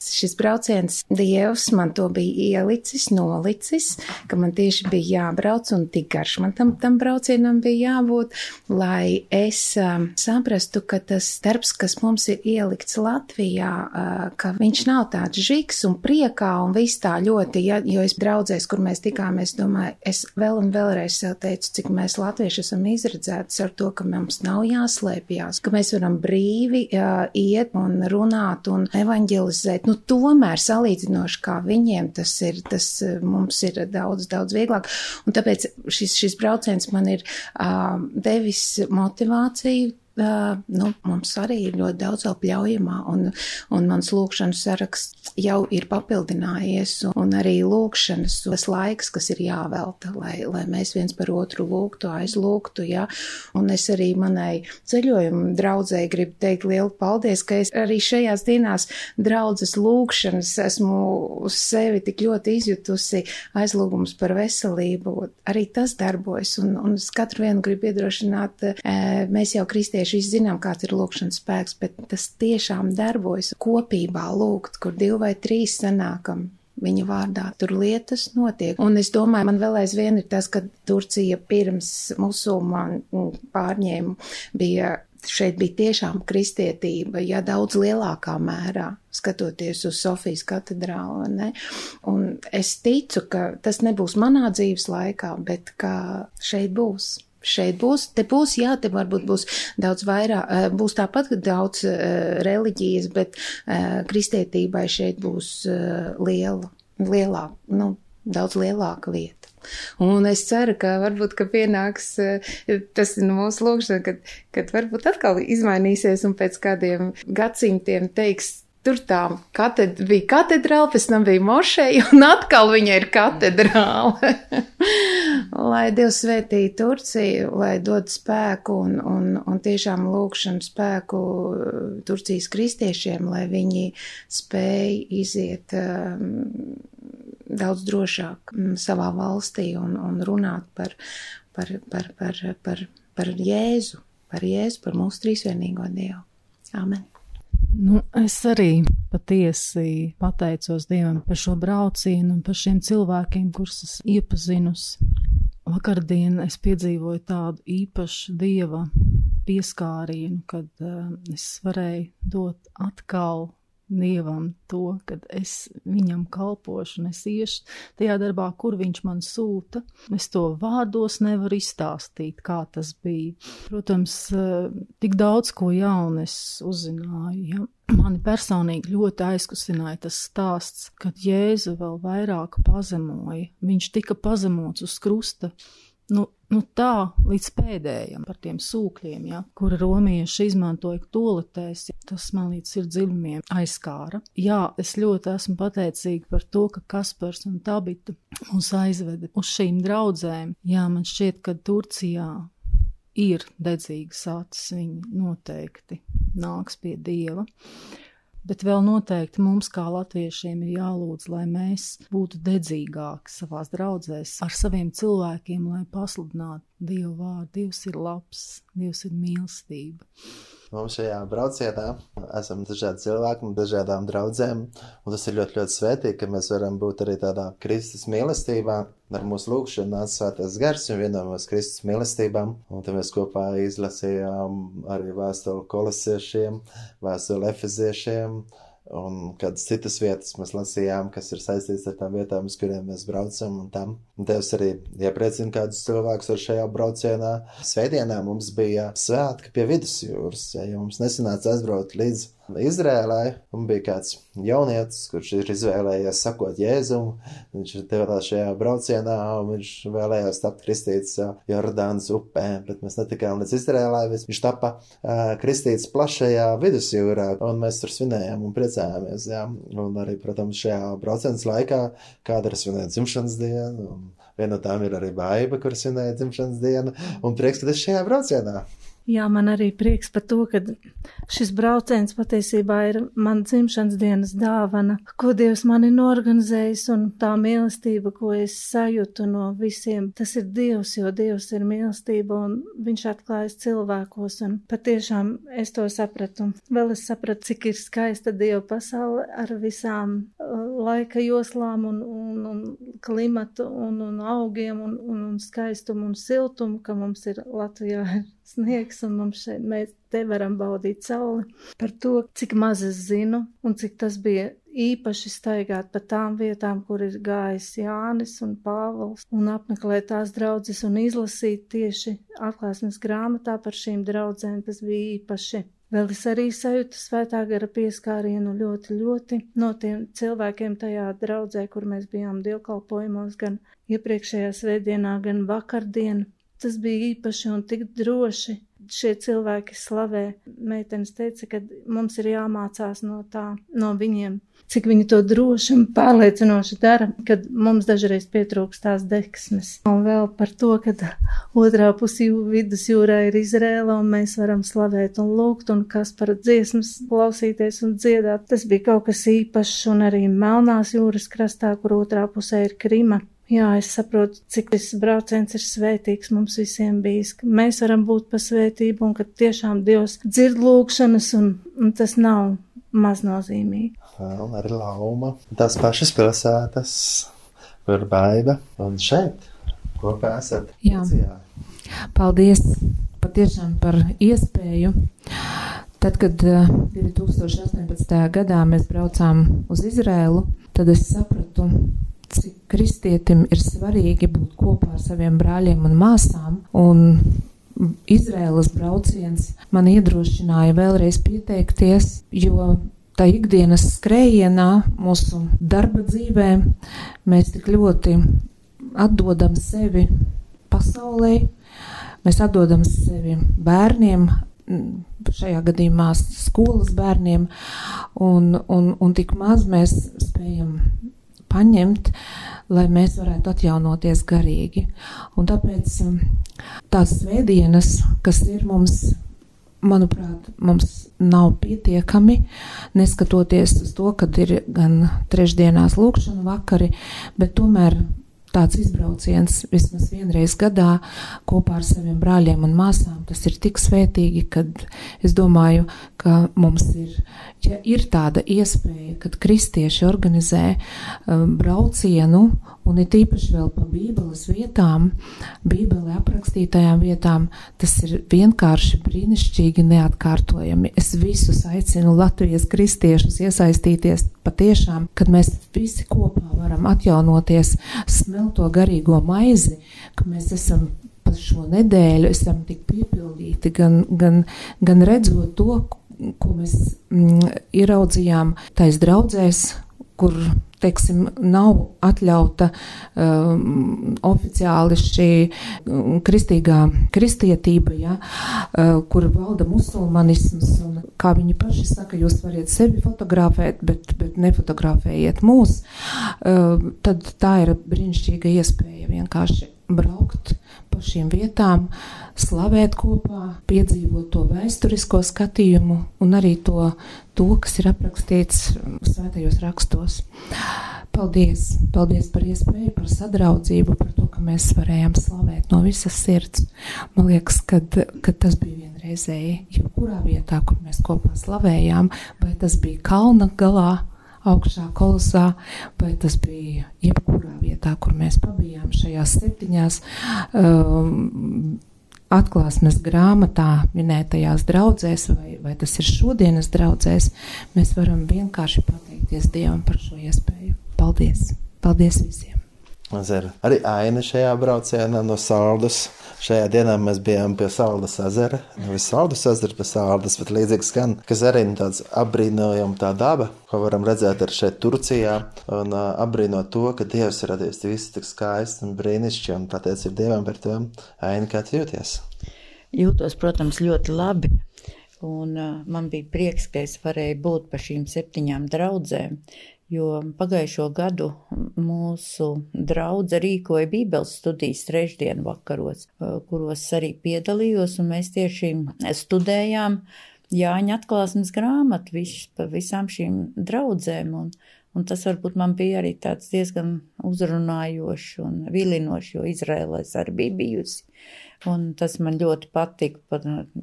šis brauciens, Dievs man to bija ielicis, nolicis, ka man tieši bija jābrauc un tik garš man tam, tam braucienam bija jābūt, lai es um, saprastu, ka tas darbs, kas mums ir ielikts Latvijā, uh, ka viņš nav tāds žiks un priekā un viss tā ļoti, ja, jo es draudzēs, kur mēs tikāmies, domāju, es vēl un vēlreiz sev teicu, cik mēs latvieši esam izredzēti ar to, ka mums nav jāslēpjas, ka mēs varam brīvi uh, iet un runāt un evanģelizēt nu, tomēr salīdzinoši kā viņiem tas ir, tas mums ir daudz, daudz vieglāk. Un tāpēc šis, šis brauciens man ir uh, devis motivāciju nu, mums arī ir ļoti daudz vēl pļaujamā, un, un mans lūkšanas saraksts jau ir papildinājies, un, arī lūkšanas tas laiks, kas ir jāvelta, lai, lai mēs viens par otru lūgtu, aizlūgtu, ja, un es arī manai ceļojuma draudzēji gribu teikt lielu paldies, ka es arī šajās dienās draudzes lūkšanas esmu uz sevi tik ļoti izjutusi aizlūgums par veselību, arī tas darbojas, un, un es katru vienu gribu iedrošināt, mēs jau kristieši vienkārši visi zinām, kāds ir lūkšanas spēks, bet tas tiešām darbojas kopībā lūgt, kur divi vai trīs sanākam viņa vārdā. Tur lietas notiek. Un es domāju, man vēl aizvien ir tas, ka Turcija pirms musulmaņu pārņēmu bija. Šeit bija tiešām kristietība, ja daudz lielākā mērā, skatoties uz Sofijas katedrālu. Ne? Un es ticu, ka tas nebūs manā dzīves laikā, bet ka šeit būs šeit būs, te būs, jā, te varbūt būs daudz vairāk, eh, būs tāpat daudz uh, reliģijas, bet uh, kristietībai šeit būs liela, lielāka, nu, daudz lielāka vieta. Un es ceru, ka varbūt, ka pienāks tas no mūsu lūgšana, kad, kad varbūt atkal izmainīsies un pēc kādiem gadsimtiem teiks, tur tā katedra, bija katedrāla, pēc tam bija mošeja, un atkal viņa ir katedrāla. lai Dievs svētī Turciju, lai dod spēku un, un, un tiešām lūkšanu spēku uh, Turcijas kristiešiem, lai viņi spēj iziet um, daudz drošāk um, savā valstī un, un runāt par, par, par, par, par, par Jēzu, par Jēzu, par mūsu trīsvienīgo Dievu. Amen. Nu, es arī patiesi pateicos Dievam par šo braucienu un par šiem cilvēkiem, kurus es iepazinusi. Vakardien es piedzīvoju tādu īpašu Dieva pieskārienu, kad uh, es varēju dot atkal Dievam to, ka es viņam kalpošu, es iešu tajā darbā, kur viņš man sūta. Es to vārdos nevaru izstāstīt, kā tas bija. Protams, eh, tik daudz ko jaunu es uzzināju. Ja? Mani personīgi ļoti aizkustināja tas stāsts, kad Jēzu vēl vairāk pazemoja. Viņš tika pazemots uz krusta nu, nu tā līdz pēdējiem par tiem sūkļiem, ja, kura romieši izmantoja toletēs, tas man līdz sirdsdziļumiem aizskāra. Jā, es ļoti esmu pateicīga par to, ka Kaspars un Tabita mūs aizveda uz šīm draudzēm. Jā, man šķiet, ka Turcijā ir dedzīgas acis, viņi noteikti nāks pie Dieva. Bet vēl noteikti mums, kā latviešiem, ir jālūdz, lai mēs būtu dedzīgāki savās draudzēs ar saviem cilvēkiem, lai pasludinātu Dievu vārdu. Dievs ir labs, Dievs ir mīlestība. Mums šajā braucienā esam dažādi cilvēki un dažādām draudzēm, un tas ir ļoti, ļoti svētīgi, ka mēs varam būt arī tādā Kristus mīlestībā, ar mūsu lūgšanu nāca svētais gars un vienojamies Kristus mīlestībām, un tad mēs kopā izlasījām arī vēstuli kolosiešiem, vēstuli efeziešiem, un kādas citas vietas mēs lasījām, kas ir saistīts ar tām vietām, uz kuriem mēs braucam. Un tam un Dievs arī iepriecina kādus cilvēkus ar šajā braucienā. Svētdienā mums bija svētki pie vidusjūras, ja mums nesanāca aizbraukt līdz Izrēlai, un bija kāds jaunietis, kurš ir izvēlējies sakot Jēzumu. Viņš devās šajā braucienā, un viņš vēlējās tapt kristīts Jordānas upē, bet mēs netikām līdz Izrēlai. Viņš tapa uh, kristīts plašajā vidusjūrā, un mēs tur svinējām un priecājāmies. Jā. Un arī, protams, šajā braucienas laikā kāda ir svinēta dzimšanas diena. Un... Viena no tām ir arī baiva, kuras svinēja dzimšanas dienu, un prieks, ka es šajā braucienā. Jā, man arī prieks par to, ka šis brauciens patiesībā ir man dzimšanas dienas dāvana, ko Dievs man ir norganizējis, un tā mīlestība, ko es sajūtu no visiem, tas ir Dievs, jo Dievs ir mīlestība, un Viņš atklājas cilvēkos, un patiešām es to sapratu. Vēl es sapratu, cik ir skaista Dieva pasaule ar visām uh, laika joslām un, un, un klimatu un, un augiem un, un, un skaistumu un siltumu, ka mums ir Latvijā sniegs, un mums šeit mēs te varam baudīt sauli. Par to, cik maz es zinu, un cik tas bija īpaši staigāt pa tām vietām, kur ir gājis Jānis un Pāvils, un apmeklēt tās draudzes un izlasīt tieši atklāsmes grāmatā par šīm draudzēm, tas bija īpaši. Vēl es arī sajūtu svētā gara pieskārienu ļoti, ļoti no tiem cilvēkiem tajā draudzē, kur mēs bijām dievkalpojumos, gan iepriekšējā svētdienā, gan vakardien. Tas bija īpaši un tik droši. Šie cilvēki slavē. Meitenes teica, ka mums ir jāmācās no tā, no viņiem, cik viņi to droši un pārliecinoši dara, kad mums dažreiz pietrūkst tās deksmes. Un vēl par to, ka otrā pusē vidusjūrā ir Izrēla un mēs varam slavēt un lūgt un kas par dziesmas klausīties un dziedāt. Tas bija kaut kas īpašs un arī Melnās jūras krastā, kur otrā pusē ir Krima. Jā, es saprotu, cik šis brauciens ir svētīgs mums visiem bijis, ka mēs varam būt pa svētību un ka tiešām Dievs dzird lūgšanas un, un tas nav maznozīmīgi. Vēl arī lauma. Tās pašas pilsētas, kur baiba un šeit kopā esat. Jā. Turcijā. Paldies patiešām par iespēju. Tad, kad eh, 2018. gadā mēs braucām uz Izrēlu, tad es sapratu, cik kristietim ir svarīgi būt kopā ar saviem brāļiem un māsām. Un Izraēlas brauciens man iedrošināja vēlreiz pieteikties, jo tā ikdienas skrējienā, mūsu darba dzīvē, mēs tik ļoti atdodam sevi pasaulē, mēs atdodam sevi bērniem, šajā gadījumā skolas bērniem, un, un, un tik maz mēs spējam paņemt, lai mēs varētu atjaunoties garīgi. Un tāpēc um, tās svētdienas, kas ir mums, manuprāt, mums nav pietiekami, neskatoties uz to, ka ir gan trešdienās lūkšana vakari, bet tomēr tāds izbrauciens vismaz vienreiz gadā kopā ar saviem brāļiem un māsām. Tas ir tik svētīgi, ka es domāju, ka mums ir, ja ir tāda iespēja, kad kristieši organizē um, braucienu un ir tīpaši vēl pa bībeles vietām, bībelē aprakstītajām vietām, tas ir vienkārši brīnišķīgi neatkārtojami. Es visus aicinu Latvijas kristiešus iesaistīties patiešām, kad mēs visi kopā varam atjaunoties, smelt to garīgo maizi, ka mēs esam pa šo nedēļu, esam tik piepildīti, gan, gan, gan redzot to, ko mēs mm, ieraudzījām tais draudzēs, kur teiksim, nav atļauta um, oficiāli šī um, kristīgā kristietība, ja, uh, kur valda musulmanisms. Un, kā viņi paši saka, jūs varat sevi fotografēt, bet, bet nefotografējiet mūs. Uh, tad tā ir brīnišķīga iespēja vienkārši braukt pa šīm vietām, slavēt kopā, piedzīvot to vēsturisko skatījumu un arī to, to kas ir aprakstīts svētajos rakstos. Paldies! Paldies par iespēju, par sadraudzību, par to, ka mēs varējām slavēt no visas sirds. Man liekas, ka tas bija vienreizēji, jebkurā vietā, kur mēs kopā slavējām, vai tas bija kalna galā augšā kolosā, vai tas bija jebkurā vietā, kur mēs pabijām šajās septiņās um, atklāsmes grāmatā minētajās draudzēs, vai, vai tas ir šodienas draudzēs, mēs varam vienkārši pateikties Dievam par šo iespēju. Paldies! Paldies visiem! Ezera. Arī aina šajā braucienā no Sāldas. Šajā dienā mēs bijām pie Sāldas ezera. Nevis Sāldas ezera, bet Sāldas, bet līdzīgi skan, kas arī ir tāds apbrīnojama tā daba, ko varam redzēt arī šeit Turcijā. Un uh, apbrīnot to, ka Dievs ir radījis visu tik skaisti un brīnišķīgi, un pateicība Dievam par to. Aina, kā jūties? Jūtos, protams, ļoti labi. Un, uh, man bija prieks, ka es varēju būt pa šīm septiņām draudzēm, Jo pagājušo gadu mūsu draudzene rīkoja Bībeles studijas trešdienu vakaros, kuros arī piedalījos, un mēs tieši studējām Jāņa atklāsmes grāmatu vis, par visām šīm draudzēm. Un, un tas varbūt man bija arī tāds diezgan uzrunājošs un vilinošs, jo Izrēlē es arī biju bijusi. Un tas man ļoti patika pa,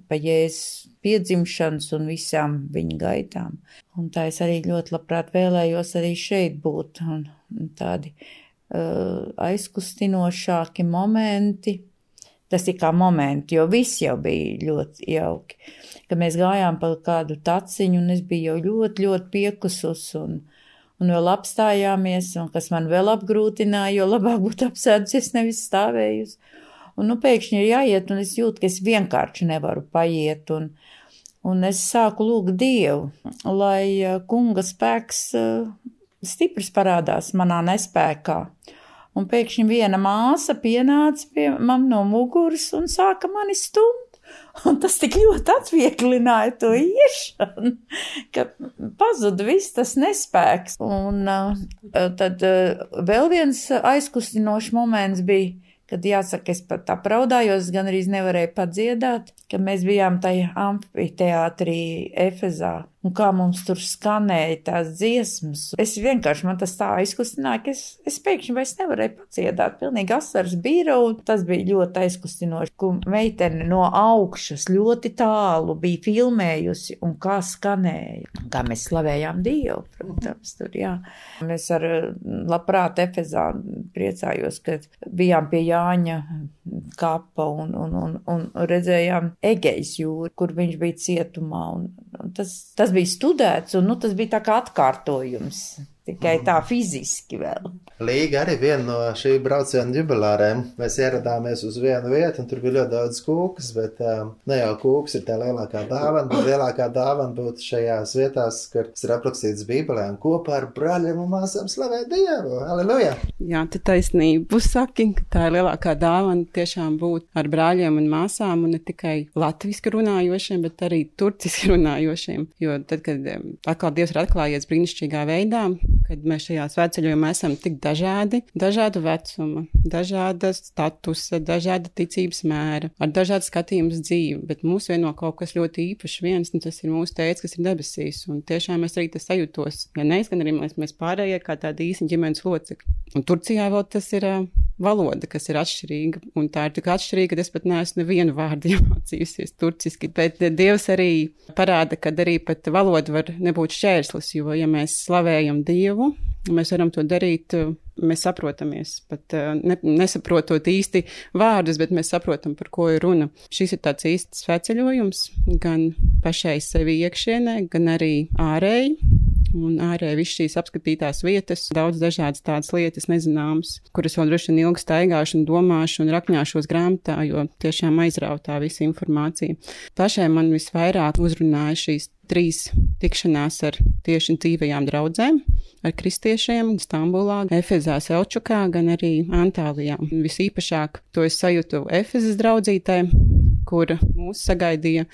pa jēzus piedzimšanas un visām viņa gaitām. Un tā es arī ļoti labprāt vēlējos arī šeit būt. Un, un tādi uh, aizkustinošāki momenti, tas ir kā momenti, jo viss jau bija ļoti jauki. Kad mēs gājām pa kādu taciņu, un es biju jau ļoti, ļoti piekusus, un, un vēl apstājāmies, un kas man vēl apgrūtināja, jo labāk būtu apsēdusies, nevis stāvējusi. Un nu pēkšņi ir jāiet, un es jūtu, ka es vienkārši nevaru paiet, un, un es sāku lūgt Dievu, lai eh, kunga spēks eh, stiprs parādās manā nespēkā. Un pēkšņi viena māsa pienāca pie man no muguras un sāka mani stumt. Un tas tik ļoti atvieglināja to iešanu, ka pazuda viss tas nespēks. Un uh, tad uh, vēl viens aizkustinošs moments bija, kad jāsaka, es pat apraudājos, gan arī nevarēju padziedāt, ka mēs bijām tajā amfiteātrī Efezā un kā mums tur skanēja tās dziesmas. Es vienkārši man tas tā aizkustināja, ka es, es pēkšņi vairs nevarēju paciedāt. Pilnīgi asars bija, un tas bija ļoti aizkustinoši, ka meitene no augšas ļoti tālu bija filmējusi un kā skanēja. Kā mēs slavējām Dievu, protams, tur jā. Mēs ar labprāt Efezā priecājos, ka bijām pie Jāņa kapa un, un, un, un redzējām Egejas jūru, kur viņš bija cietumā. Un, un tas, tas bija studēts, un nu, tas bija tā kā atkārtojums. Tikai tā fiziski vēl. Līga arī viena no šī brauciena jubilāriem. Mēs ieradāmies uz vienu vietu, un tur bija ļoti daudz kūkas, bet um, ne jau kūks ir tā lielākā dāvana, bet lielākā dāvana būtu šajās vietās, kur tas ir aprakstīts Bībelē, un kopā ar brāļiem un māsām slavēt Dievu. Aleluja! Jā, tu taisnību saki, ka tā ir lielākā dāvana tiešām būt ar brāļiem un māsām, un ne tikai latviski runājošiem, bet arī turciski runājošiem. Jo tad, kad um, atkal Dievs ir atklājies brīnišķīgā veidā, kad mēs šajā svētceļojumā esam tik dažādi, dažādu vecumu, dažāda statusa, dažāda ticības mēra, ar dažādu skatījumu dzīvi, bet mūs vieno kaut kas ļoti īpašs. Viens, un tas ir mūsu tēvs, kas ir debesīs, un tiešām es arī tas sajūtos, ja neiz, gan arī mēs, mēs pārējie kā tādi īsi ģimenes locekļi. Un Turcijā vēl tas ir uh, valoda, kas ir atšķirīga, un tā ir tik atšķirīga, ka es pat neesmu nevienu vārdu iemācījusies turciski, bet Dievs arī parāda, ka arī pat valoda var nebūt šķērslis, jo, ja mēs slavējam Dievu, mēs varam to darīt mēs saprotamies, pat ne, nesaprotot īsti vārdus, bet mēs saprotam, par ko ir runa. Šis ir tāds īsts sveceļojums gan pašai sevi iekšienē, gan arī ārēji un ārēji viss šīs apskatītās vietas, daudz dažādas tādas lietas nezināmas, kuras vēl droši vien ilgi staigāšu un domāšu un rakņāšos grāmatā, jo tiešām aizrautā visa informācija. Pašai man visvairāk uzrunāja šīs trīs tikšanās ar tieši dzīvajām draudzēm, ar kristiešiem Stambulā, Efezā, Selčukā, gan arī Antālijā. Visīpašāk to es sajūtu Efezas draudzītē, kur mūs sagaidīja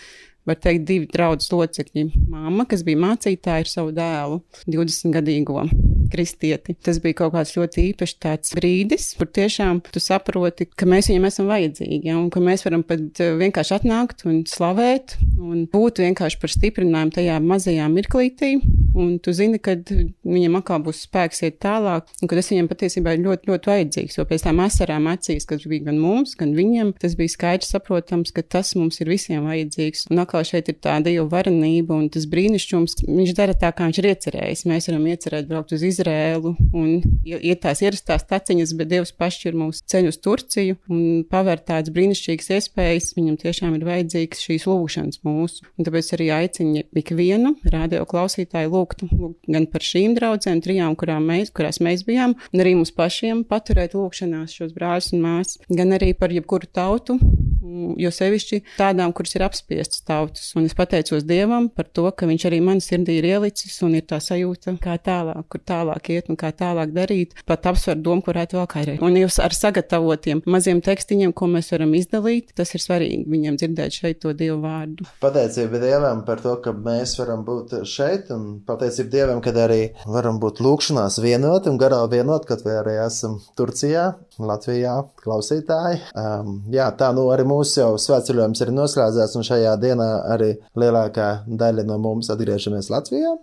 var teikt, divi draugu locekļi. Māma, kas bija mācītāja ar savu dēlu, 20 gadīgo kristieti. Tas bija kaut kāds ļoti īpašs brīdis, kur tiešām tu saproti, ka mēs viņam esam vajadzīgi, ja, un ka mēs varam pat eh, vienkārši atnākt un slavēt un būt vienkārši par stiprinājumu tajā mazajā mirklītī. Un tu zini, ka viņam atkal būs spēks iet tālāk, un ka tas viņam patiesībā ir ļoti, ļoti vajadzīgs. Jo pēc tam asarām acīs, kas bija gan mums, gan viņam, tas bija skaidrs saprotams, ka tas mums ir visiem vajadzīgs. Un atkal šeit ir tā Dieva varenība un tas brīnišķums. Viņš dara tā, kā viņš ir iecerējis. Mēs varam iecerēt braukt uz Izrēlu un iet tās ierastās taciņas, bet Dievs pašķir mūsu ceļu uz Turciju un paver tādas brīnišķīgas iespējas. Viņam tiešām ir vajadzīgs šīs lūgšanas mūsu. Un tāpēc arī aicinu ikvienu radio klausītāju lūgt, lūgt gan par šīm draudzēm, trijām, mēs, kurās mēs bijām, un arī mums pašiem paturēt lūgšanās šos brāļus un māsas, gan arī par jebkuru tautu jo sevišķi tādām, kuras ir apspiestas tautas. Un es pateicos Dievam par to, ka Viņš arī man sirdī ir ielicis un ir tā sajūta, kā tālāk, kur tālāk iet un kā tālāk darīt. Pat apsver domu, kur varētu vēl kairēt. Un jūs ar sagatavotiem maziem tekstiņiem, ko mēs varam izdalīt, tas ir svarīgi viņiem dzirdēt šeit to Dievu vārdu. Pateicība Dievam par to, ka mēs varam būt šeit, un pateicība Dievam, ka arī varam būt lūkšanās vienot un garā vienot, kad vai arī esam Turcijā, Latvijā, klausītāji. Um, jā, tā nu arī mūsu jau svētceļojums ir noslēdzies, un šajā dienā arī lielākā daļa no mums atgriežamies Latvijā.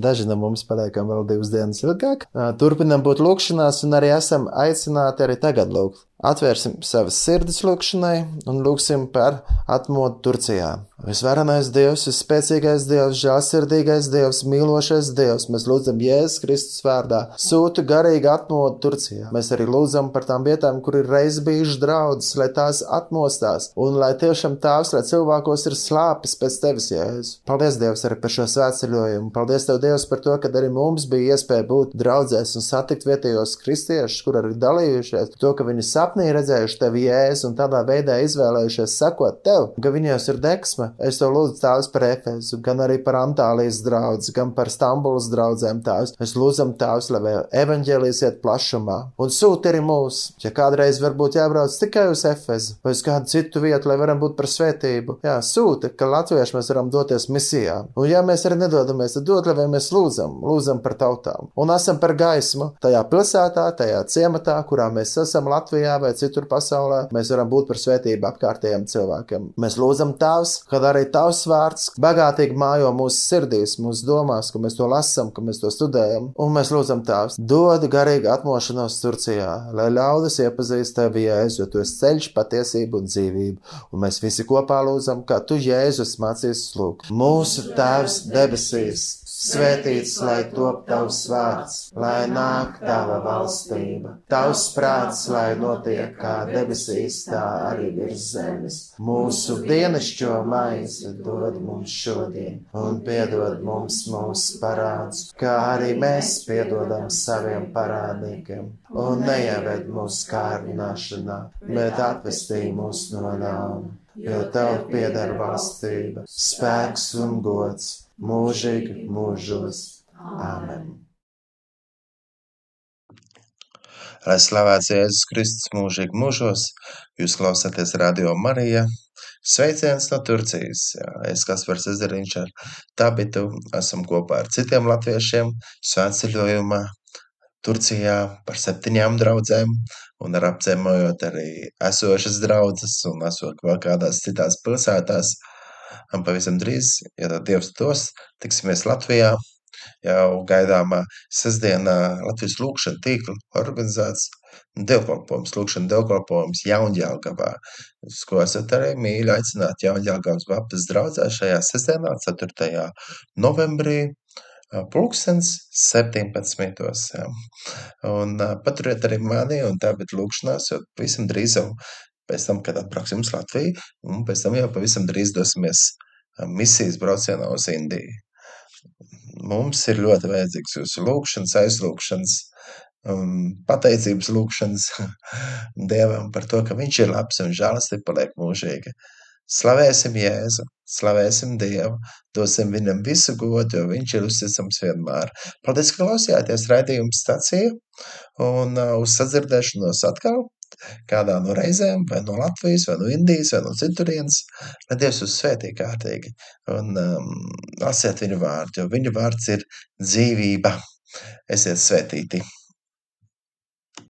Daži no mums paliekam vēl divas dienas ilgāk. Turpinam būt lūkšanās, un arī esam aicināti arī tagad lūgt. Atvērsim savas sirdis lūkšanai un lūgsim par atmodu Turcijā. Visvarenais Dievs, visspēcīgais Dievs, žēlsirdīgais Dievs, mīlošais Dievs, mēs lūdzam Jēzus Kristus vārdā. Sūtu garīgi atmodu Turcijā. Mēs arī lūdzam par tām vietām, kur ir reiz bijušas draudzes, lai tās atmostās un lai tiešām tās, lai cilvēkos ir slāpes pēc tevis, Jēzus. Paldies, Dievs, arī par šo svētceļojumu. Paldies, Tev, Dievs, par to, ka arī mums bija iespēja būt draudzēs un satikt vietējos kristiešus, kur arī dalījušies, to, ka viņi sap sapnī redzējuši tevi jēzu un tādā veidā izvēlējušies sekot tev, ka viņos ir deksme. Es tev lūdzu tās par Efezu, gan arī par Antālijas draugu, gan par Stambulas draugiem tās. Es lūdzam tās, lai evaņģēlijas iet plašumā un sūti arī mūs. Ja kādreiz varbūt jābrauc tikai uz Efezu vai uz kādu citu vietu, lai varam būt par svētību, jā, sūti, ka latvieši mēs varam doties misijā. Un ja mēs arī nedodamies, tad dod, lai mēs lūdzam, lūdzam par tautām un esam par gaismu tajā pilsētā, tajā ciematā, kurā mēs esam Latvijā vai citur pasaulē, mēs varam būt par svētību apkārtējiem cilvēkiem. Mēs lūdzam Tēvs, kad arī Tavs vārds bagātīgi mājo mūsu sirdīs, mūsu domās, ka mēs to lasām, ka mēs to studējam, un mēs lūdzam Tēvs, dod garīgu atmošanos Turcijā, lai ļaudis iepazīst Tevi, Jēzu, jo Tu esi ceļš, patiesība un dzīvība, un mēs visi kopā lūdzam, kā Tu, Jēzus, mācies lūgt. Mūsu Tēvs debesīs! Svētīts, lai top tavs vārds, lai nāk tava valstība, tavs prāts, lai notiek kā debesīs, tā arī virs zemes. Mūsu dienascho maizi dod mums šodien, un piedod mums mūsu parādus, kā arī mēs piedodam saviem parādniekiem. Un neieved mūsu kārdināšanā, bet atvestī mūs no ļauna, jo tev pieder valstība, spēks un gods mūžīgi mūžos. Āmen! Lai slavēts Jēzus Kristus mūžīgi mūžos, jūs klausāties Radio Marija. Sveiciens no Turcijas. Es Kaspars Ezeriņš ar Tabitu esam kopā ar citiem latviešiem svētceļojumā Turcijā par septiņām draudzēm un ar apciemojot arī esošas draudzes un esot vēl kādās citās pilsētās. Un pavisam drīz, ja Dievs tos, tiksimies Latvijā. Jau gaidāmā sestdienā Latvijas lūkšana tīkla organizēts dievkalpojums, lūkšana dievkalpojums Jaunģēlgavā, uz ko esat arī mīļi aicināt Jaunģēlgavas Baptas draudzē šajā sestdienā, 4. novembrī, pulkstens 17. Jā. Un paturiet arī mani un tā, bet lūkšanās, jo visam drīz jau pēc tam, kad atbrauksim uz Latviju, un pēc tam jau pavisam drīz dosimies misijas braucienā uz Indiju. Mums ir ļoti vajadzīgs jūsu lūkšanas, aizlūkšanas, um, pateicības lūkšanas Dievam par to, ka Viņš ir labs un žēlastība paliek mūžīga. Slavēsim Jēzu, slavēsim Dievu, dosim Viņam visu godu, jo Viņš ir uzticams vienmēr. Paldies, ka klausījāties raidījumu stāciju un uh, uz sadzirdēšanos atkal kādā no reizēm, vai no Latvijas, vai no Indijas, vai no citurienes, lai Dievs jūs svētī kārtīgi un um, lasiet viņu vārdu, jo viņu vārds ir dzīvība. Esiet svētīti!